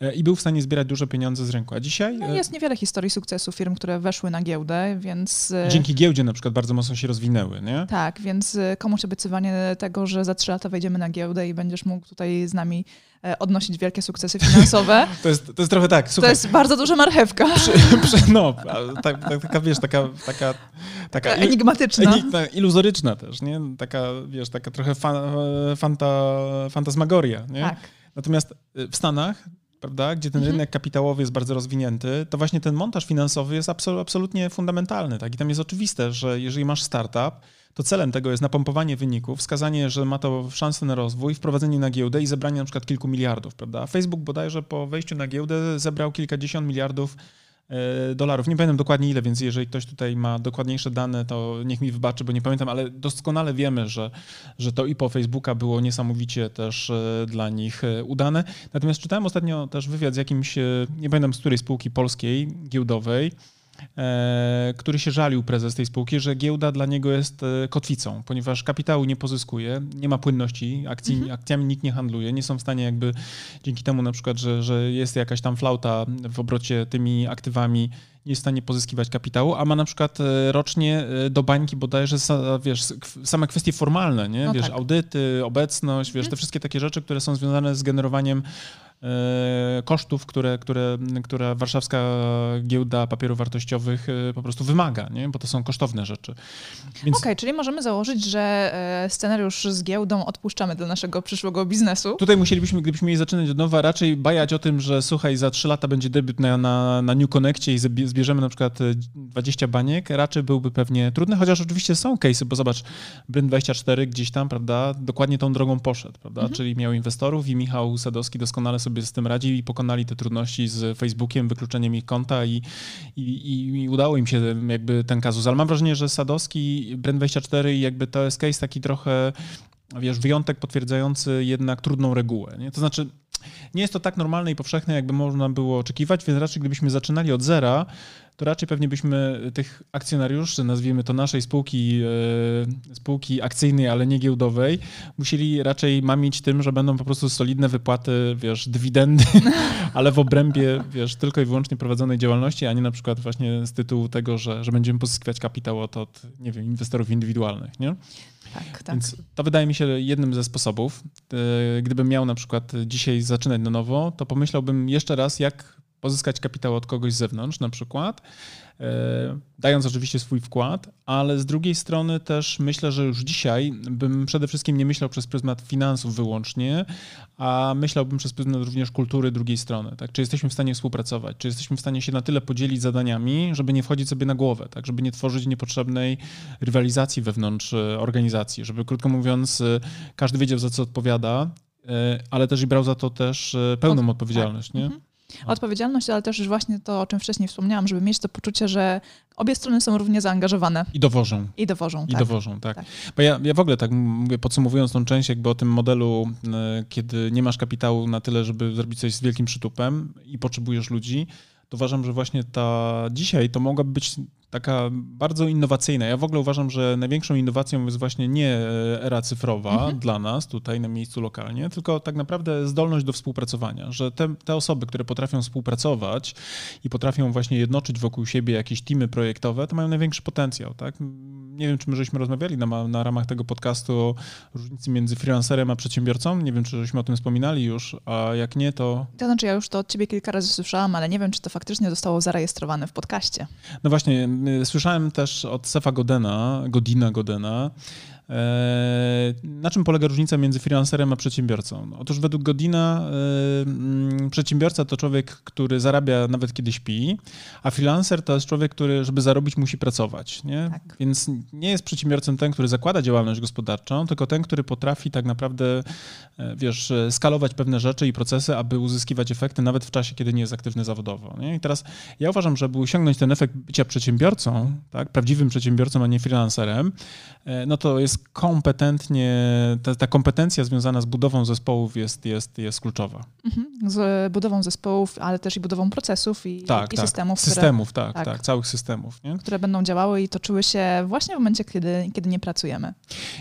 e, i był w stanie zbierać duże pieniądze z rynku. A dzisiaj... No e, jest niewiele historii sukcesu firm, które weszły na giełdę, więc... E, Dzięki giełdzie na przykład bardzo mocno się rozwinęły, nie? Tak, więc komuś obiecywanie tego, że za trzy lata wejdziemy na giełdę i będziesz mógł tutaj z nami odnosić wielkie sukcesy finansowe. To jest, to jest trochę tak. Słuchaj, to jest bardzo duża marchewka. Przy, przy, no, tak, tak, taka, wiesz, taka... taka, taka enigmatyczna. iluzoryczna też, nie? Taka, wiesz, taka trochę fa, fanta, fantasmagoria, nie? Tak. Natomiast y, w Stanach prawda, gdzie ten mhm. rynek kapitałowy jest bardzo rozwinięty, to właśnie ten montaż finansowy jest absolutnie fundamentalny. Tak? I tam jest oczywiste, że jeżeli masz startup, to celem tego jest napompowanie wyników, wskazanie, że ma to szansę na rozwój, wprowadzenie na giełdę i zebranie na przykład kilku miliardów, prawda? Facebook bodajże po wejściu na giełdę zebrał kilkadziesiąt miliardów dolarów. Nie pamiętam dokładnie ile, więc jeżeli ktoś tutaj ma dokładniejsze dane, to niech mi wybaczy, bo nie pamiętam, ale doskonale wiemy, że, że to i po Facebooka było niesamowicie też e, dla nich e, udane. Natomiast czytałem ostatnio też wywiad z jakimś, nie pamiętam z której spółki polskiej, giełdowej, e, który się żalił prezes tej spółki, że giełda dla niego jest e, kotwicą, ponieważ kapitału nie pozyskuje, nie ma płynności, akcji, Mhm. akcjami nikt nie handluje, nie są w stanie jakby dzięki temu na przykład, że, że jest jakaś tam flauta w obrocie tymi aktywami, nie jest w stanie pozyskiwać kapitału, a ma na przykład e, rocznie e, do bańki bodajże wiesz, same kwestie formalne, nie? No wiesz, tak. audyty, obecność, wiesz, te wszystkie takie rzeczy, które są związane z generowaniem e, kosztów, które, które, które warszawska giełda papierów wartościowych po prostu wymaga, nie? bo to są kosztowne rzeczy. Więc Okej, czyli możemy założyć, że scenariusz z giełdą odpuszczamy do naszego przyszłego biznesu. tutaj musielibyśmy, gdybyśmy mieli zaczynać od nowa, raczej bajać o tym, że słuchaj, za trzy lata będzie debiut na, na, na New Connectie i zbierzemy na przykład e, 20 baniek, raczej byłby pewnie trudny, chociaż oczywiście są case'y, bo zobacz, Bryn24 gdzieś tam, prawda, dokładnie tą drogą poszedł, prawda, czyli miał inwestorów i Michał Sadowski doskonale sobie z tym radził i pokonali te trudności z Facebookiem, wykluczeniem ich konta i, i, i, udało im się jakby ten kazus. Ale mam wrażenie, że Sadowski, Brand24 i jakby to jest case taki trochę, wiesz, wyjątek potwierdzający jednak trudną regułę. Nie? To znaczy, nie jest to tak normalne i powszechne, jakby można było oczekiwać, więc raczej gdybyśmy zaczynali od zera, to raczej pewnie byśmy tych akcjonariuszy, nazwijmy to naszej spółki, e, spółki akcyjnej, ale nie giełdowej, musieli raczej mamić tym, że będą po prostu solidne wypłaty, wiesz, dywidendy, ale w obrębie, wiesz, tylko i wyłącznie prowadzonej działalności, a nie na przykład właśnie z tytułu tego, że, że będziemy pozyskiwać kapitał od, od, nie wiem, inwestorów indywidualnych, nie? Tak, tak. Więc to wydaje mi się jednym ze sposobów. E, Gdybym miał na przykład dzisiaj zaczynać na nowo, to pomyślałbym jeszcze raz, jak pozyskać kapitał od kogoś z zewnątrz na przykład, e, dając oczywiście swój wkład, ale z drugiej strony też myślę, że już dzisiaj bym przede wszystkim nie myślał przez pryzmat finansów wyłącznie, a myślałbym przez pryzmat również kultury drugiej strony. Tak? Czy jesteśmy w stanie współpracować, czy jesteśmy w stanie się na tyle podzielić zadaniami, żeby nie wchodzić sobie na głowę, tak? żeby nie tworzyć niepotrzebnej rywalizacji wewnątrz e, organizacji, żeby krótko mówiąc e, każdy wiedział za co odpowiada, ale też i brał za to też pełną Od- odpowiedzialność. Nie? Mhm. Odpowiedzialność, ale też już właśnie to, o czym wcześniej wspomniałam, żeby mieć to poczucie, że obie strony są równie zaangażowane I dowożą. i dowożą. I tak. dowożą, tak. Tak. Bo ja, ja w ogóle tak mówię, podsumowując tą część jakby o tym modelu, e, kiedy nie masz kapitału na tyle, żeby zrobić coś z wielkim przytupem i potrzebujesz ludzi, to uważam, że właśnie ta dzisiaj to mogłaby być taka bardzo innowacyjna. Ja w ogóle uważam, że największą innowacją jest właśnie nie e, era cyfrowa Mhm. dla nas tutaj na miejscu lokalnie, tylko tak naprawdę zdolność do współpracowania, że te, te osoby, które potrafią współpracować i potrafią właśnie jednoczyć wokół siebie jakieś teamy projektowe, to mają największy potencjał, tak? Nie wiem, czy my żeśmy rozmawiali na, na ramach tego podcastu o różnicy między freelancerem a przedsiębiorcą. Nie wiem, czy żeśmy o tym wspominali już, a jak nie, to To znaczy, ja już to od ciebie kilka razy słyszałam, ale nie wiem, czy to faktycznie zostało zarejestrowane w podcaście. No właśnie, słyszałem też od Sefa Godena, Godina Godena, na czym polega różnica między freelancerem a przedsiębiorcą? No, Otóż według Godina e, przedsiębiorca to człowiek, który zarabia nawet kiedy śpi, a freelancer to jest człowiek, który, żeby zarobić, musi pracować. Nie? Tak. Więc nie jest przedsiębiorcą ten, który zakłada działalność gospodarczą, tylko ten, który potrafi tak naprawdę, e, wiesz, e, skalować pewne rzeczy i procesy, aby uzyskiwać efekty nawet w czasie, kiedy nie jest aktywny zawodowo. Nie? I teraz ja uważam, żeby osiągnąć ten efekt bycia przedsiębiorcą, tak, prawdziwym przedsiębiorcą, a nie freelancerem, e, no to jest kompetentnie, ta, ta kompetencja związana z budową zespołów jest, jest, jest kluczowa. Mhm. Z budową zespołów, ale też i budową procesów i, Tak, i tak. systemów, które, Systemów, tak, tak, tak. całych systemów. Nie? które będą działały i toczyły się właśnie w momencie, kiedy, kiedy nie pracujemy.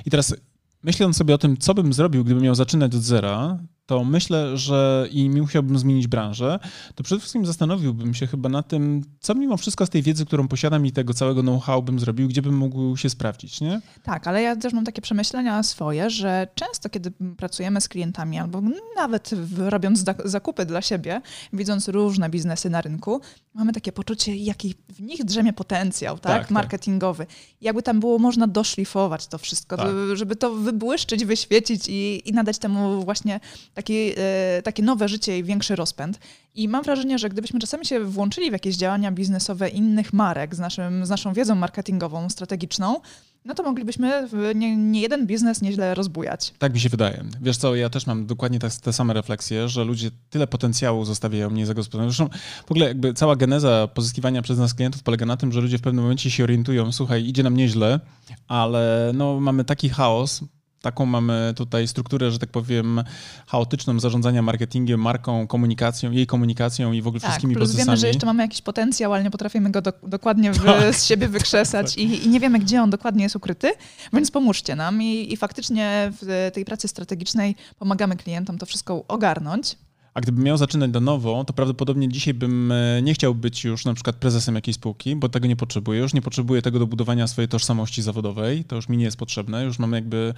I teraz myśląc sobie o tym, co bym zrobił, gdybym miał zaczynać od zera, to myślę, że i musiałbym zmienić branżę, to przede wszystkim zastanowiłbym się chyba na tym, co mimo wszystko z tej wiedzy, którą posiadam i tego całego know-how bym zrobił, gdzie bym mógł się sprawdzić, nie? Tak, ale ja też mam takie przemyślenia swoje, że często, kiedy pracujemy z klientami albo nawet robiąc zak- zakupy dla siebie, widząc różne biznesy na rynku, mamy takie poczucie, jaki w nich drzemie potencjał, tak, Tak, tak. marketingowy. Jakby tam było można doszlifować to wszystko, Tak. żeby to wybłyszczyć, wyświecić i, i nadać temu właśnie taki, e, takie nowe życie i większy rozpęd. I mam wrażenie, że gdybyśmy czasami się włączyli w jakieś działania biznesowe innych marek z, naszym, z naszą wiedzą marketingową, strategiczną, no to moglibyśmy nie, nie jeden biznes nieźle rozbujać. Tak mi się wydaje. Wiesz co, ja też mam dokładnie te, te same refleksje, że ludzie tyle potencjału zostawiają niezagospodarowane. Zresztą w ogóle jakby cała geneza pozyskiwania przez nas klientów polega na tym, że ludzie w pewnym momencie się orientują, słuchaj, idzie nam nieźle, ale no mamy taki chaos, taką mamy tutaj strukturę, że tak powiem, chaotyczną zarządzania marketingiem, marką, komunikacją, jej komunikacją i w ogóle tak, wszystkimi plus procesami. wiemy, że jeszcze mamy jakiś potencjał, ale nie potrafimy go do, dokładnie wy, tak. z siebie wykrzesać i, i, nie wiemy, gdzie on dokładnie jest ukryty, więc pomóżcie nam i, i faktycznie w tej pracy strategicznej pomagamy klientom to wszystko ogarnąć. A gdybym miał zaczynać na nowo, to prawdopodobnie dzisiaj bym e, nie chciał być już na przykład prezesem jakiejś spółki, bo tego nie potrzebuję. Już nie potrzebuję tego do budowania swojej tożsamości zawodowej. To już mi nie jest potrzebne. Już mam jakby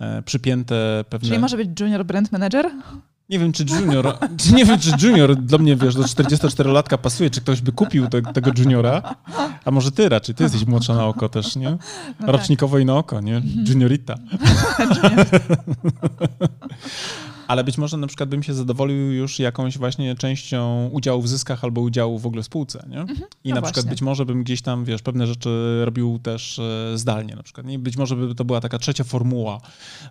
e, przypięte pewne... Czyli może być junior brand manager? Nie wiem, czy junior, czy nie wiem, czy junior dla mnie, wiesz, do 44-latka pasuje, czy ktoś by kupił te, tego juniora, a może ty raczej, ty jesteś młodsza na oko też, nie? No Rocznikowo tak. i na oko, nie? Juniorita. Ale być może na przykład bym się zadowolił już jakąś właśnie częścią udziału w zyskach albo udziału w ogóle w spółce, nie? Mhm, I no na właśnie. przykład być może bym gdzieś tam, wiesz, pewne rzeczy robił też e, zdalnie na przykład. Nie? Być może by to była taka trzecia formuła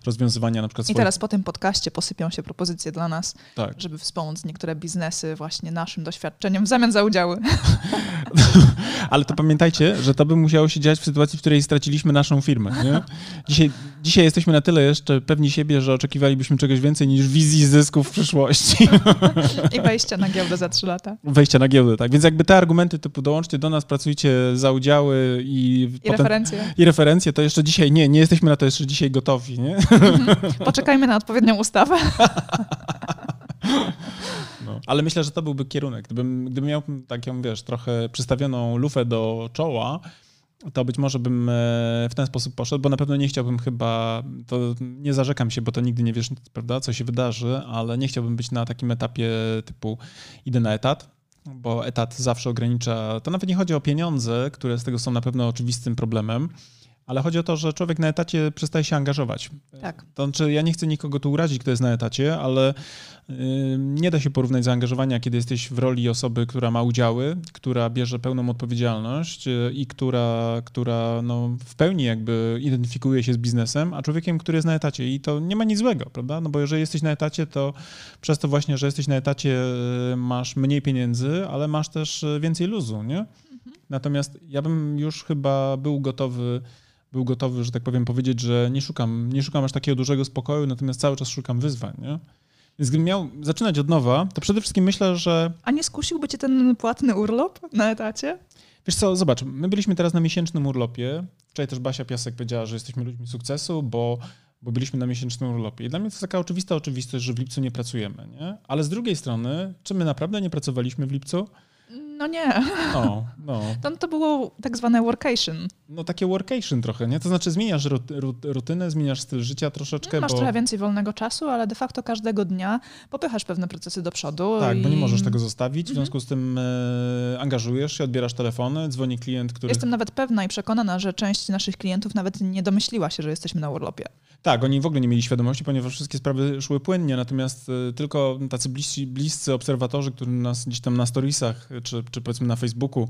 rozwiązywania na przykład I swoich... teraz po tym podcaście posypią się propozycje dla nas, tak. żeby wspomóc niektóre biznesy właśnie naszym doświadczeniem w zamian za udziały. Ale to pamiętajcie, że to by musiało się dziać w sytuacji, w której straciliśmy naszą firmę, nie? Dzisiaj, dzisiaj jesteśmy na tyle jeszcze pewni siebie, że oczekiwalibyśmy czegoś więcej niż wizji zysku w przyszłości. I wejścia na giełdę za trzy lata. Wejścia na giełdę, tak. Więc jakby te argumenty typu dołączcie do nas, pracujcie za udziały i... I potem, referencje. I referencje, to jeszcze dzisiaj nie, nie jesteśmy na to jeszcze dzisiaj gotowi, nie? Poczekajmy na odpowiednią ustawę. No. Ale myślę, że to byłby kierunek. Gdybym, gdybym miał taką, wiesz, trochę przystawioną lufę do czoła, to być może bym e, w ten sposób poszedł, bo na pewno nie chciałbym chyba, to nie zarzekam się, bo to nigdy nie wiesz, prawda, co się wydarzy, ale nie chciałbym być na takim etapie typu idę na etat, bo etat zawsze ogranicza, to nawet nie chodzi o pieniądze, które z tego są na pewno oczywistym problemem, ale chodzi o to, że człowiek na etacie przestaje się angażować. Tak. To znaczy, ja nie chcę nikogo tu urazić, kto jest na etacie, ale nie da się porównać zaangażowania, kiedy jesteś w roli osoby, która ma udziały, która bierze pełną odpowiedzialność y, i która, która no, w pełni jakby identyfikuje się z biznesem, a człowiekiem, który jest na etacie. I to nie ma nic złego, prawda? No bo jeżeli jesteś na etacie, to przez to właśnie, że jesteś na etacie, y, masz mniej pieniędzy, ale masz też y, więcej luzu, nie? Mhm. Natomiast ja bym już chyba był gotowy był gotowy, że tak powiem, powiedzieć, że nie szukam, nie szukam aż takiego dużego spokoju, natomiast cały czas szukam wyzwań. Nie? Więc gdybym miał zaczynać od nowa, to przede wszystkim myślę, że... A nie skusiłby cię ten płatny urlop na etacie? Wiesz co, zobacz, my byliśmy teraz na miesięcznym urlopie. Wczoraj też Basia Piasek powiedziała, że jesteśmy ludźmi sukcesu, bo, bo byliśmy na miesięcznym urlopie. I dla mnie to jest taka oczywista oczywistość, że w lipcu nie pracujemy. Nie? Ale z drugiej strony, czy my naprawdę nie pracowaliśmy w lipcu? No nie. No, no. To, to było tak zwane workation. No takie workation trochę, nie? To znaczy zmieniasz rutynę, zmieniasz styl życia troszeczkę. Masz bo... trochę więcej wolnego czasu, ale de facto każdego dnia popychasz pewne procesy do przodu. Tak, i... bo nie możesz tego zostawić, w mhm. związku z tym e, angażujesz się, odbierasz telefony, dzwoni klient, który... Jestem nawet pewna i przekonana, że część naszych klientów nawet nie domyśliła się, że jesteśmy na urlopie. Tak, oni w ogóle nie mieli świadomości, ponieważ wszystkie sprawy szły płynnie, natomiast e, tylko tacy bliscy, bliscy obserwatorzy, którzy nas gdzieś tam na storiesach czy, czy powiedzmy na Facebooku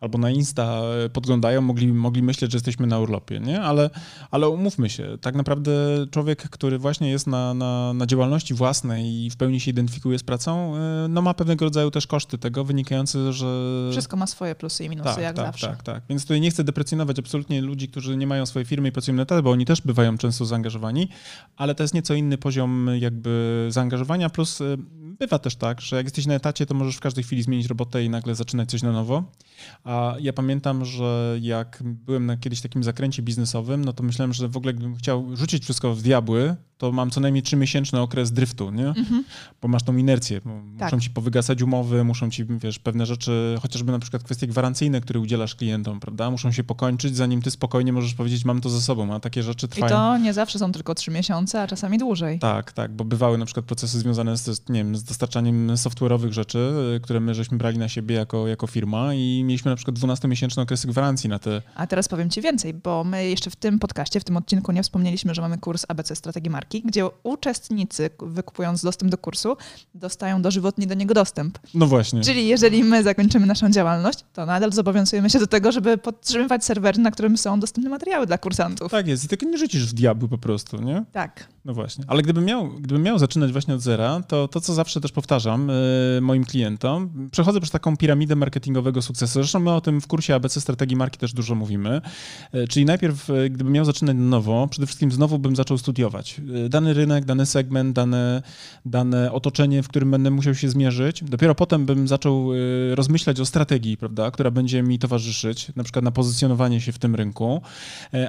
albo na Insta e, podglądają, mogli, mogli myśleć, że jesteśmy na urlopie, nie? Ale, ale umówmy się, tak naprawdę człowiek, który właśnie jest na, na, na działalności własnej i w pełni się identyfikuje z pracą, e, no ma pewnego rodzaju też koszty tego wynikające, że... Wszystko ma swoje plusy i minusy, tak, jak tak, zawsze. Tak, tak, Więc tutaj nie chcę deprecjonować absolutnie ludzi, którzy nie mają swojej firmy i pracują na etat, bo oni też bywają często zaangażowani, ale to jest nieco inny poziom jakby zaangażowania, plus e, bywa też tak, że jak jesteś na etacie, to możesz w każdej chwili zmienić robotę i nagle zaczynać coś na nowo. A ja pamiętam, że jak byłem na kiedyś takim zakręcie biznesowym, no to myślałem, że w ogóle gdybym chciał rzucić wszystko w diabły, to mam co najmniej trzymiesięczny okres driftu, nie? Mhm. Bo masz tą inercję. Tak. Muszą ci powygasać umowy, muszą ci, wiesz, pewne rzeczy, chociażby na przykład kwestie gwarancyjne, które udzielasz klientom, prawda? Muszą się pokończyć, zanim ty spokojnie możesz powiedzieć, mam to ze sobą, a takie rzeczy trwają. I to nie zawsze są tylko trzy miesiące, a czasami dłużej. Tak, tak, bo bywały na przykład procesy związane z, nie wiem, z dostarczaniem software'owych rzeczy, które my żeśmy brali na siebie jako, jako firma i mieliśmy na przykład 12-miesięczne okresy gwarancji na te... A teraz powiem ci więcej, bo my jeszcze w tym podcaście, w tym odcinku nie wspomnieliśmy, że mamy kurs ABC Strategii Marki marki, gdzie uczestnicy, wykupując dostęp do kursu, dostają dożywotni do niego dostęp. No właśnie. Czyli jeżeli my zakończymy naszą działalność, to nadal zobowiązujemy się do tego, żeby podtrzymywać serwery, na którym są dostępne materiały dla kursantów. Tak jest. I tylko nie rzucisz w diabły po prostu, nie? Tak. No właśnie. Ale gdybym miał, gdybym miał zaczynać właśnie od zera, to to, co zawsze też powtarzam yy, moim klientom, przechodzę przez taką piramidę marketingowego sukcesu. Zresztą my o tym w kursie ABC Strategii Marki też dużo mówimy. Yy, czyli najpierw, yy, gdybym miał zaczynać na nowo, przede wszystkim znowu bym zaczął studiować. Dany rynek, dany segment, dane, dane otoczenie, w którym będę musiał się zmierzyć. Dopiero potem bym zaczął rozmyślać o strategii, prawda, która będzie mi towarzyszyć, na przykład na pozycjonowanie się w tym rynku,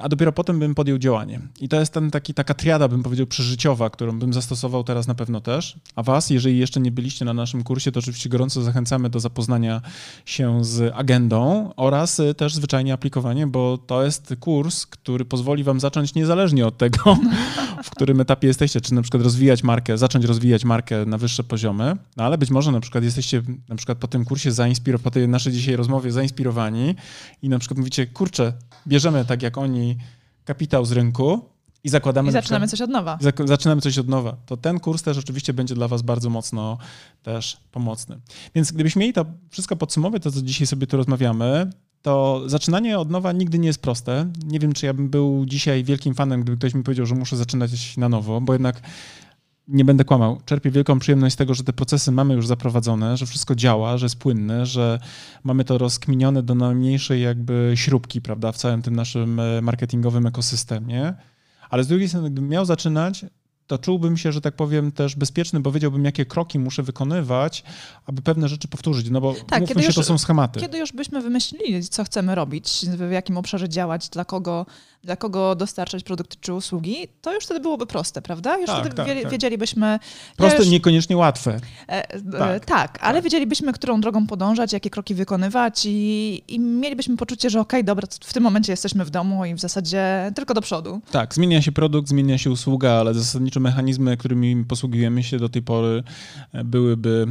a dopiero potem bym podjął działanie. I to jest ten taki, taka triada, bym powiedział, przeżyciowa, którą bym zastosował teraz na pewno też. A Was, jeżeli jeszcze nie byliście na naszym kursie, to oczywiście gorąco zachęcamy do zapoznania się z agendą oraz y, też zwyczajnie aplikowanie, bo to jest kurs, który pozwoli Wam zacząć niezależnie od tego, w którym etapie jesteście, czy na przykład rozwijać markę, zacząć rozwijać markę na wyższe poziomy, no ale być może na przykład jesteście na przykład po tym kursie zainspirowani, po tej naszej dzisiaj rozmowie zainspirowani i na przykład mówicie, kurczę, bierzemy tak jak oni kapitał z rynku, i zakładamy. I zaczynamy przykład, coś od nowa. zaczynamy coś od nowa. To ten kurs też oczywiście będzie dla Was bardzo mocno też pomocny. Więc gdybyśmy mieli to wszystko podsumować, to co dzisiaj sobie tu rozmawiamy, to zaczynanie od nowa nigdy nie jest proste. Nie wiem, czy ja bym był dzisiaj wielkim fanem, gdyby ktoś mi powiedział, że muszę zaczynać na nowo, bo jednak nie będę kłamał. Czerpię wielką przyjemność z tego, że te procesy mamy już zaprowadzone, że wszystko działa, że jest płynne, że mamy to rozkminione do najmniejszej jakby śrubki, prawda, w całym tym naszym e, marketingowym ekosystemie. Ale z drugiej strony, gdybym miał zaczynać, to czułbym się, że tak powiem, też bezpieczny, bo wiedziałbym, jakie kroki muszę wykonywać, aby pewne rzeczy powtórzyć. No bo tak, mówmy się, już, to są schematy. Kiedy już byśmy wymyślili, co chcemy robić, w jakim obszarze działać, dla kogo, dla kogo dostarczać produkty czy usługi, to już wtedy byłoby proste, prawda? Już tak, wtedy tak, tak. wiedzielibyśmy... Proste, już, niekoniecznie łatwe. E, e, tak, tak, ale tak. wiedzielibyśmy, którą drogą podążać, jakie kroki wykonywać i, i mielibyśmy poczucie, że okej, okay, dobra, w tym momencie jesteśmy w domu i w zasadzie tylko do przodu. Tak, zmienia się produkt, zmienia się usługa, ale zasadniczo mechanizmy, którymi posługujemy się do tej pory e, byłyby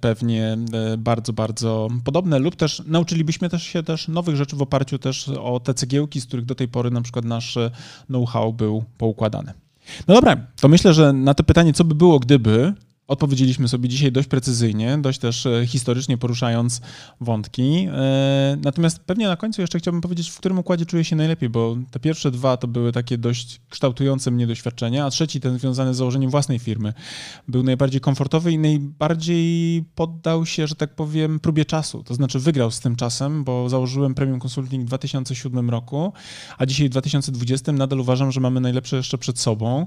pewnie bardzo, bardzo podobne lub też nauczylibyśmy też się też nowych rzeczy w oparciu też o te cegiełki, z których do tej pory na przykład przykład nasz e, know-how był poukładany. No dobra, to myślę, że na to pytanie, co by było, gdyby, Odpowiedzieliśmy sobie dzisiaj dość precyzyjnie, dość też e, historycznie poruszając wątki. E, natomiast pewnie na końcu jeszcze chciałbym powiedzieć, w którym układzie czuję się najlepiej, bo te pierwsze dwa to były takie dość kształtujące mnie doświadczenia, a trzeci, ten związany z założeniem własnej firmy, był najbardziej komfortowy i najbardziej poddał się, że tak powiem, próbie czasu. To znaczy wygrał z tym czasem, bo założyłem Premium Consulting w 2007 roku, a dzisiaj w 2020 nadal uważam, że mamy najlepsze jeszcze przed sobą.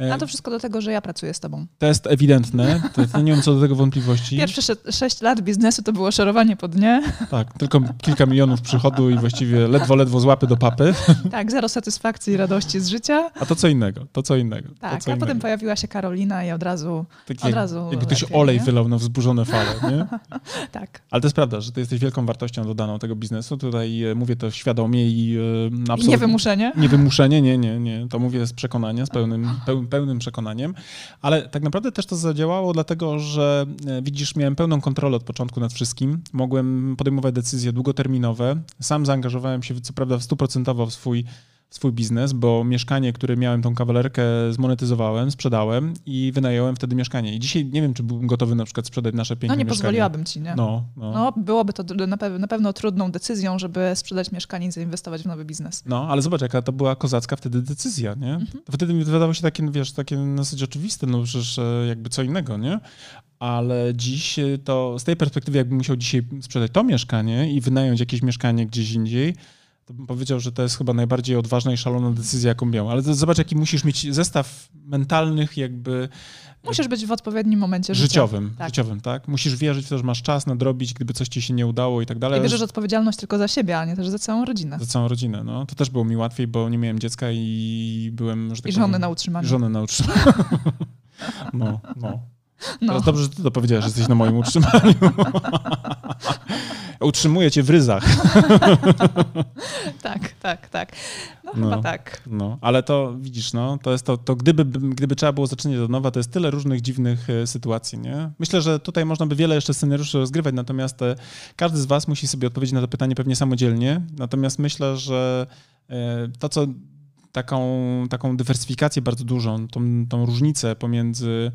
E, A to wszystko do tego, że ja pracuję z tobą. To jest ewidentne, to, nie mam co do tego wątpliwości. Pierwsze sześć lat biznesu to było szerowanie po dnie. Tak, tylko kilka milionów przychodu i właściwie ledwo, ledwo złapy do papy. Tak, zero satysfakcji i radości z życia. A to co innego, to co innego. Tak, co a innego. potem pojawiła się Karolina i od razu tak od jak, razu Jakby ktoś lepiej, olej nie? wylał na wzburzone fale, nie? tak. Ale to jest prawda, że ty jesteś wielką wartością dodaną tego biznesu. Tutaj e, mówię to świadomie i e, absolutnie... I niewymuszenie? Niewymuszenie, nie, nie, nie. To mówię z przekonania, z pełnym, pełnym przekonaniem ale tak naprawdę też to zadziałało, dlatego że e, widzisz, miałem pełną kontrolę od początku nad wszystkim. Mogłem podejmować decyzje długoterminowe. Sam zaangażowałem się, co prawda, stuprocentowo w swój swój biznes, bo mieszkanie, które miałem, tą kawalerkę zmonetyzowałem, sprzedałem i wynająłem wtedy mieszkanie. I dzisiaj nie wiem, czy byłbym gotowy na przykład sprzedać nasze piękne No nie mieszkanie. pozwoliłabym ci, nie? No, no. no byłoby to na, pe na pewno trudną decyzją, żeby sprzedać mieszkanie i zainwestować w nowy biznes. No, ale zobacz, jaka to była kozacka wtedy decyzja, nie? Mhm. Wtedy mi wydawało się takie, wiesz, takie dosyć oczywiste, no przecież e, jakby co innego, nie? ale dziś e, to z tej perspektywy, jakbym musiał dzisiaj sprzedać to mieszkanie i wynająć jakieś mieszkanie gdzieś indziej, to bym powiedział, że to jest chyba najbardziej odważna i szalona decyzja, jaką miał. Ale zobacz, jaki musisz mieć zestaw mentalnych jakby... Musisz być w odpowiednim momencie życiowym. Tak. Życiowym, tak? Musisz wierzyć w to, że masz czas nadrobić, gdyby coś ci się nie udało i tak dalej. I bierzesz odpowiedzialność tylko za siebie, a nie też za całą rodzinę. Za całą rodzinę, no. To też było mi łatwiej, bo nie miałem dziecka i byłem... Że tak I żony powiem, na utrzymaniu. Żony na utrzymaniu. no, no. No. Teraz dobrze, że ty to powiedziałeś, że jesteś na moim utrzymaniu. Utrzymuję cię w ryzach. tak, tak, tak. No, no, chyba tak. No, ale to widzisz, no, to jest to, to gdyby, gdyby trzeba było zaczynać od nowa, to jest tyle różnych dziwnych e, sytuacji, nie? Myślę, że tutaj można by wiele jeszcze scenariuszy rozgrywać, natomiast e, każdy z was musi sobie odpowiedzieć na to pytanie pewnie samodzielnie. Natomiast myślę, że e, to, co taką, taką dywersyfikację bardzo dużą, tą, tą różnicę pomiędzy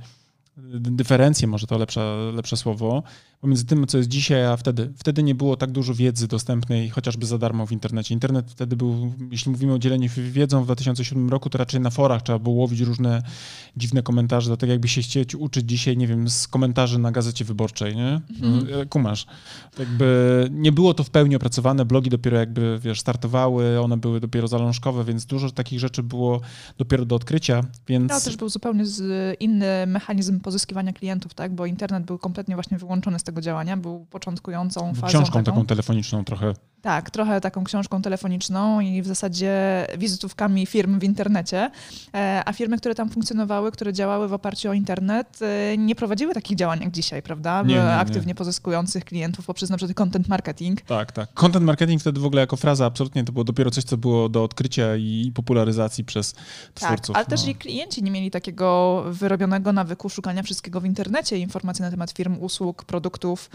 dyferencję, może to lepsze, lepsze słowo, pomiędzy tym, co jest dzisiaj, a wtedy. Wtedy nie było tak dużo wiedzy dostępnej chociażby za darmo w internecie. Internet wtedy był, jeśli mówimy o dzieleniu się wiedzą w 2007 roku, to raczej na forach trzeba było łowić różne dziwne komentarze, dlatego jakby się chcieć uczyć dzisiaj, nie wiem, z komentarzy na Gazecie Wyborczej, nie? Mhm. Kumasz. Jakby nie było to w pełni opracowane, blogi dopiero jakby, wiesz, startowały, one były dopiero zalążkowe, więc dużo takich rzeczy było dopiero do odkrycia, więc... No, też był zupełnie inny mechanizm pozyskiwania klientów, tak? Bo internet był kompletnie właśnie wyłączony z tego działania, był początkującą fazą. Książką taką, taką telefoniczną trochę. Tak, trochę taką książką telefoniczną i w zasadzie wizytówkami firm w internecie. E, a firmy, które tam funkcjonowały, które działały w oparciu o internet, e, nie prowadziły takich działań jak dzisiaj, prawda? Nie, nie, Aktywnie nie. pozyskujących klientów poprzez na przykład content marketing. Tak, tak. Content marketing wtedy w ogóle jako fraza absolutnie to było dopiero coś, co było do odkrycia i popularyzacji przez tak, twórców. Tak, ale no. też i klienci nie mieli takiego wyrobionego nawyku szukania wszystkiego w internecie, informacji na temat firm, usług, produktów,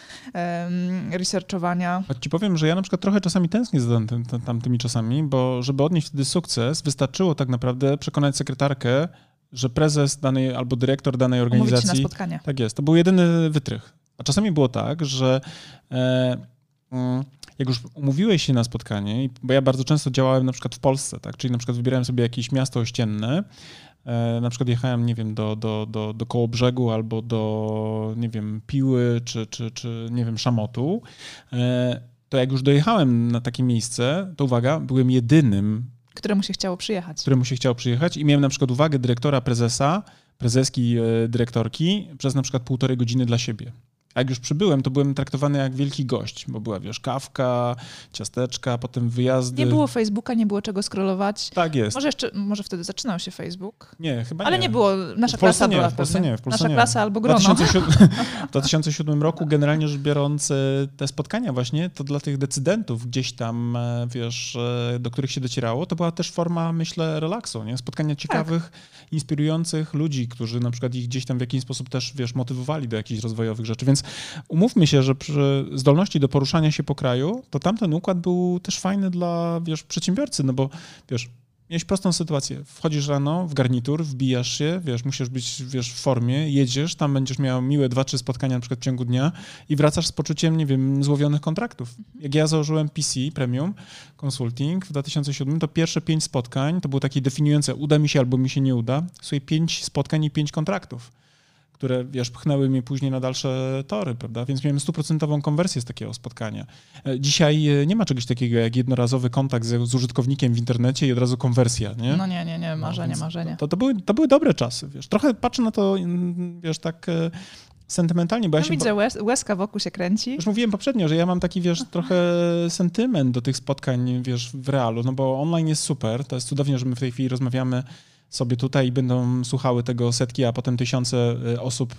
researchowania. A ci powiem, że ja na przykład trochę czasami tęsknię za tam, tam, tamtymi czasami, bo żeby odnieść wtedy sukces, wystarczyło tak naprawdę przekonać sekretarkę, że prezes danej albo dyrektor danej organizacji. na spotkanie. Tak jest. To był jedyny wytrych. A czasami było tak, że e, mm, jak już umówiłeś się na spotkanie, bo ja bardzo często działałem na przykład w Polsce, tak? czyli na przykład wybierałem sobie jakieś miasto ościenne, na przykład jechałem, nie wiem, do, do, do, do Kołobrzegu albo do, nie wiem, Piły czy, czy, czy nie wiem, Szamotu. E, to jak już dojechałem na takie miejsce, to uwaga, byłem jedynym, któremu się chciało przyjechać. Któremu się chciało przyjechać i miałem na przykład uwagę dyrektora, prezesa, prezeski, e, dyrektorki przez na przykład półtorej godziny dla siebie. A jak już przybyłem, to byłem traktowany jak wielki gość, bo była, wiesz, kawka, ciasteczka, potem wyjazdy. Nie było Facebooka, nie było czego scrollować. Tak jest. Może jeszcze, może wtedy zaczynał się Facebook? Nie, chyba Ale nie. nie było, nasza klasa nie, była w Polsce nie, w Polsce Nasza nie. klasa albo grono. W 2007, w 2007 roku generalnie rzecz biorąc e, te spotkania właśnie, to dla tych decydentów gdzieś tam, e, wiesz, e, do których się docierało, to była też forma, myślę, relaksu, nie? Spotkania ciekawych, tak. inspirujących ludzi, którzy na przykład ich gdzieś tam w jakiś sposób też, wiesz, motywowali do jakichś rozwojowych rzeczy, więc umówmy się, że przy zdolności do poruszania się po kraju, to tamten układ był też fajny dla, wiesz, przedsiębiorcy, no bo, wiesz, miałeś prostą sytuację. Wchodzisz rano w garnitur, wbijasz się, wiesz, musisz być wiesz, w formie, jedziesz, tam będziesz miał miłe dwa, trzy spotkania na przykład w ciągu dnia i wracasz z poczuciem, nie wiem, złowionych kontraktów. Jak ja założyłem PC Premium Consulting w 2007, to pierwsze pięć spotkań to było takie definiujące, uda mi się albo mi się nie uda. Słuchaj, pięć spotkań i pięć kontraktów które wiesz, pchnęły mnie później na dalsze tory, prawda? Więc miałem stuprocentową konwersję z takiego spotkania. E, dzisiaj e, nie ma czegoś takiego jak jednorazowy kontakt z, z użytkownikiem w internecie i od razu konwersja, nie? No nie, nie, nie, marzenie, no, marzenie. To, to, były, to były dobre czasy, wiesz. Trochę patrzę na to, mm, wiesz, tak e, sentymentalnie, bo no ja się... widzę, łez, łezka wokół się kręci. Już mówiłem poprzednio, że ja mam taki, wiesz, trochę sentyment do tych spotkań, wiesz, w realu, no bo online jest super, to jest cudownie, że my w tej chwili rozmawiamy sobie tutaj i będą słuchały tego setki, a potem tysiące y, osób y,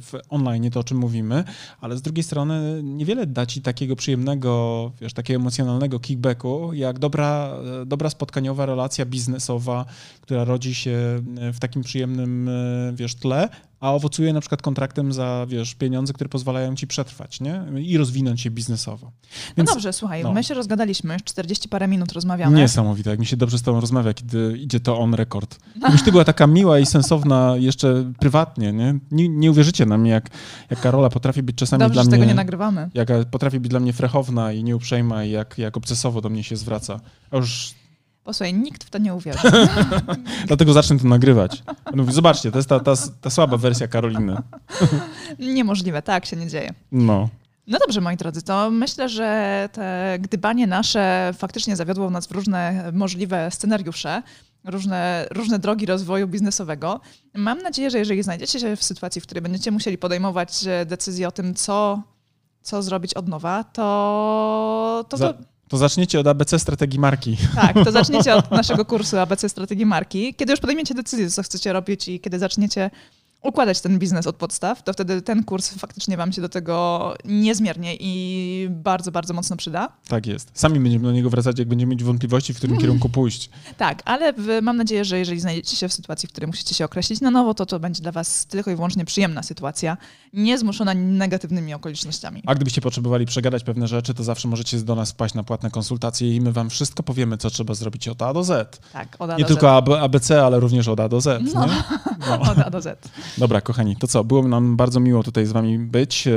w online, to o czym mówimy, ale z drugiej strony niewiele da ci takiego przyjemnego, wiesz, takiego emocjonalnego kickbacku, jak dobra, y, dobra spotkaniowa relacja biznesowa, która rodzi się w takim przyjemnym, wiesz, tle, a owocuje na przykład kontraktem za, wiesz, pieniądze, które pozwalają ci przetrwać, nie? I rozwinąć się biznesowo. No Więc, no dobrze, słuchaj, no. my się rozgadaliśmy, już 40 parę minut rozmawiamy. Niesamowite, jak mi się dobrze z tobą rozmawia, kiedy idzie to on record. Gdybyś ty była taka miła i sensowna jeszcze prywatnie, nie? Nie, nie uwierzycie na mnie, jak, jak Karola potrafi być czasami dobrze, dla mnie... tego nie nagrywamy. Jak potrafi być dla mnie frechowna i nieuprzejma i jak, jak obcesowo do mnie się zwraca. A już Posłuchaj, nikt w to nie uwierzy. Dlatego zacznę to nagrywać. Mówi, zobaczcie, to jest ta, ta, ta słaba wersja Karoliny. Niemożliwe, tak się nie dzieje. No. No dobrze, moi drodzy, to myślę, że te gdybanie nasze faktycznie zawiodło nas w różne możliwe scenariusze, różne, różne drogi rozwoju biznesowego. Mam nadzieję, że jeżeli znajdziecie się w sytuacji, w której będziecie musieli podejmować decyzję o tym, co, co zrobić od nowa, to, to, to to zaczniecie od ABC strategii marki. Tak, to zaczniecie od naszego kursu ABC strategii marki. Kiedy już podejmiecie decyzję, co chcecie robić i kiedy zaczniecie układać ten biznes od podstaw, to wtedy ten kurs faktycznie Wam się do tego niezmiernie i bardzo, bardzo mocno przyda. Tak jest. Sami będziemy do niego wracać, jak będziemy mieć wątpliwości, w którym kierunku pójść. Tak, ale w, mam nadzieję, że jeżeli znajdziecie się w sytuacji, w której musicie się określić na nowo, to to będzie dla Was tylko i wyłącznie przyjemna sytuacja, niezmuszona negatywnymi okolicznościami. A gdybyście potrzebowali przegadać pewne rzeczy, to zawsze możecie do nas wpaść na płatne konsultacje i my Wam wszystko powiemy, co trzeba zrobić od A do Z. Tak, od A Nie do tylko Z. AB, ABC, ale również od A do Z. No. Nie? No. Od A do Z. Dobra, kochani, to co? Było nam bardzo miło tutaj z wami być. E,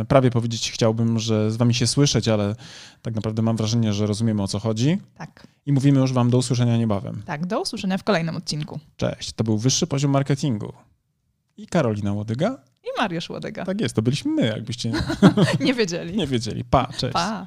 e, Prawie powiedzieć chciałbym, że z wami się słyszeć, ale tak naprawdę mam wrażenie, że rozumiemy o co chodzi. Tak, I mówimy już wam do usłyszenia niebawem. tak. Do usłyszenia w kolejnym odcinku. Cześć, to był wyższy poziom marketingu. I Karolina Łodyga? I Mariusz Łodega. Tak jest, to byliśmy my, jakbyście Nie wiedzieli. nie wiedzieli. Pa, cześć. Pa.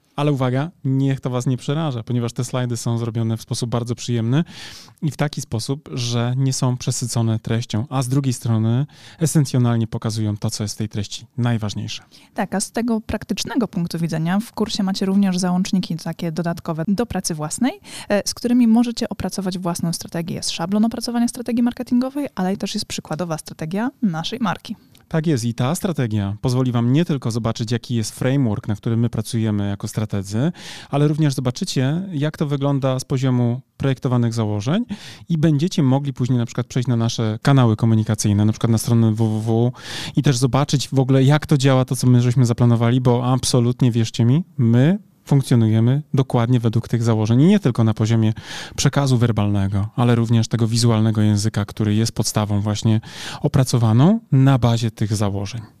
Ale uwaga, niech to was nie przeraża, ponieważ te slajdy są zrobione w sposób bardzo przyjemny i w taki sposób, że nie są przesycone treścią, a z drugiej strony esencjonalnie pokazują to, co jest w tej treści najważniejsze. Tak, a z tego praktycznego punktu widzenia w kursie macie również załączniki takie dodatkowe do pracy własnej, e, z którymi możecie opracować własną strategię. Jest szablon opracowania strategii marketingowej, ale też jest przykładowa strategia naszej marki. Tak jest i ta strategia pozwoli Wam nie tylko zobaczyć, jaki jest framework, na którym my pracujemy jako strategzy, ale również zobaczycie, jak to wygląda z poziomu projektowanych założeń i będziecie mogli później na przykład przejść na nasze kanały komunikacyjne, na przykład na stronę www i też zobaczyć w ogóle, jak to działa, to co my żeśmy zaplanowali, bo absolutnie, wierzcie mi, my funkcjonujemy dokładnie według tych założeń i nie tylko na poziomie przekazu werbalnego, ale również tego wizualnego języka, który jest podstawą właśnie opracowaną na bazie tych założeń.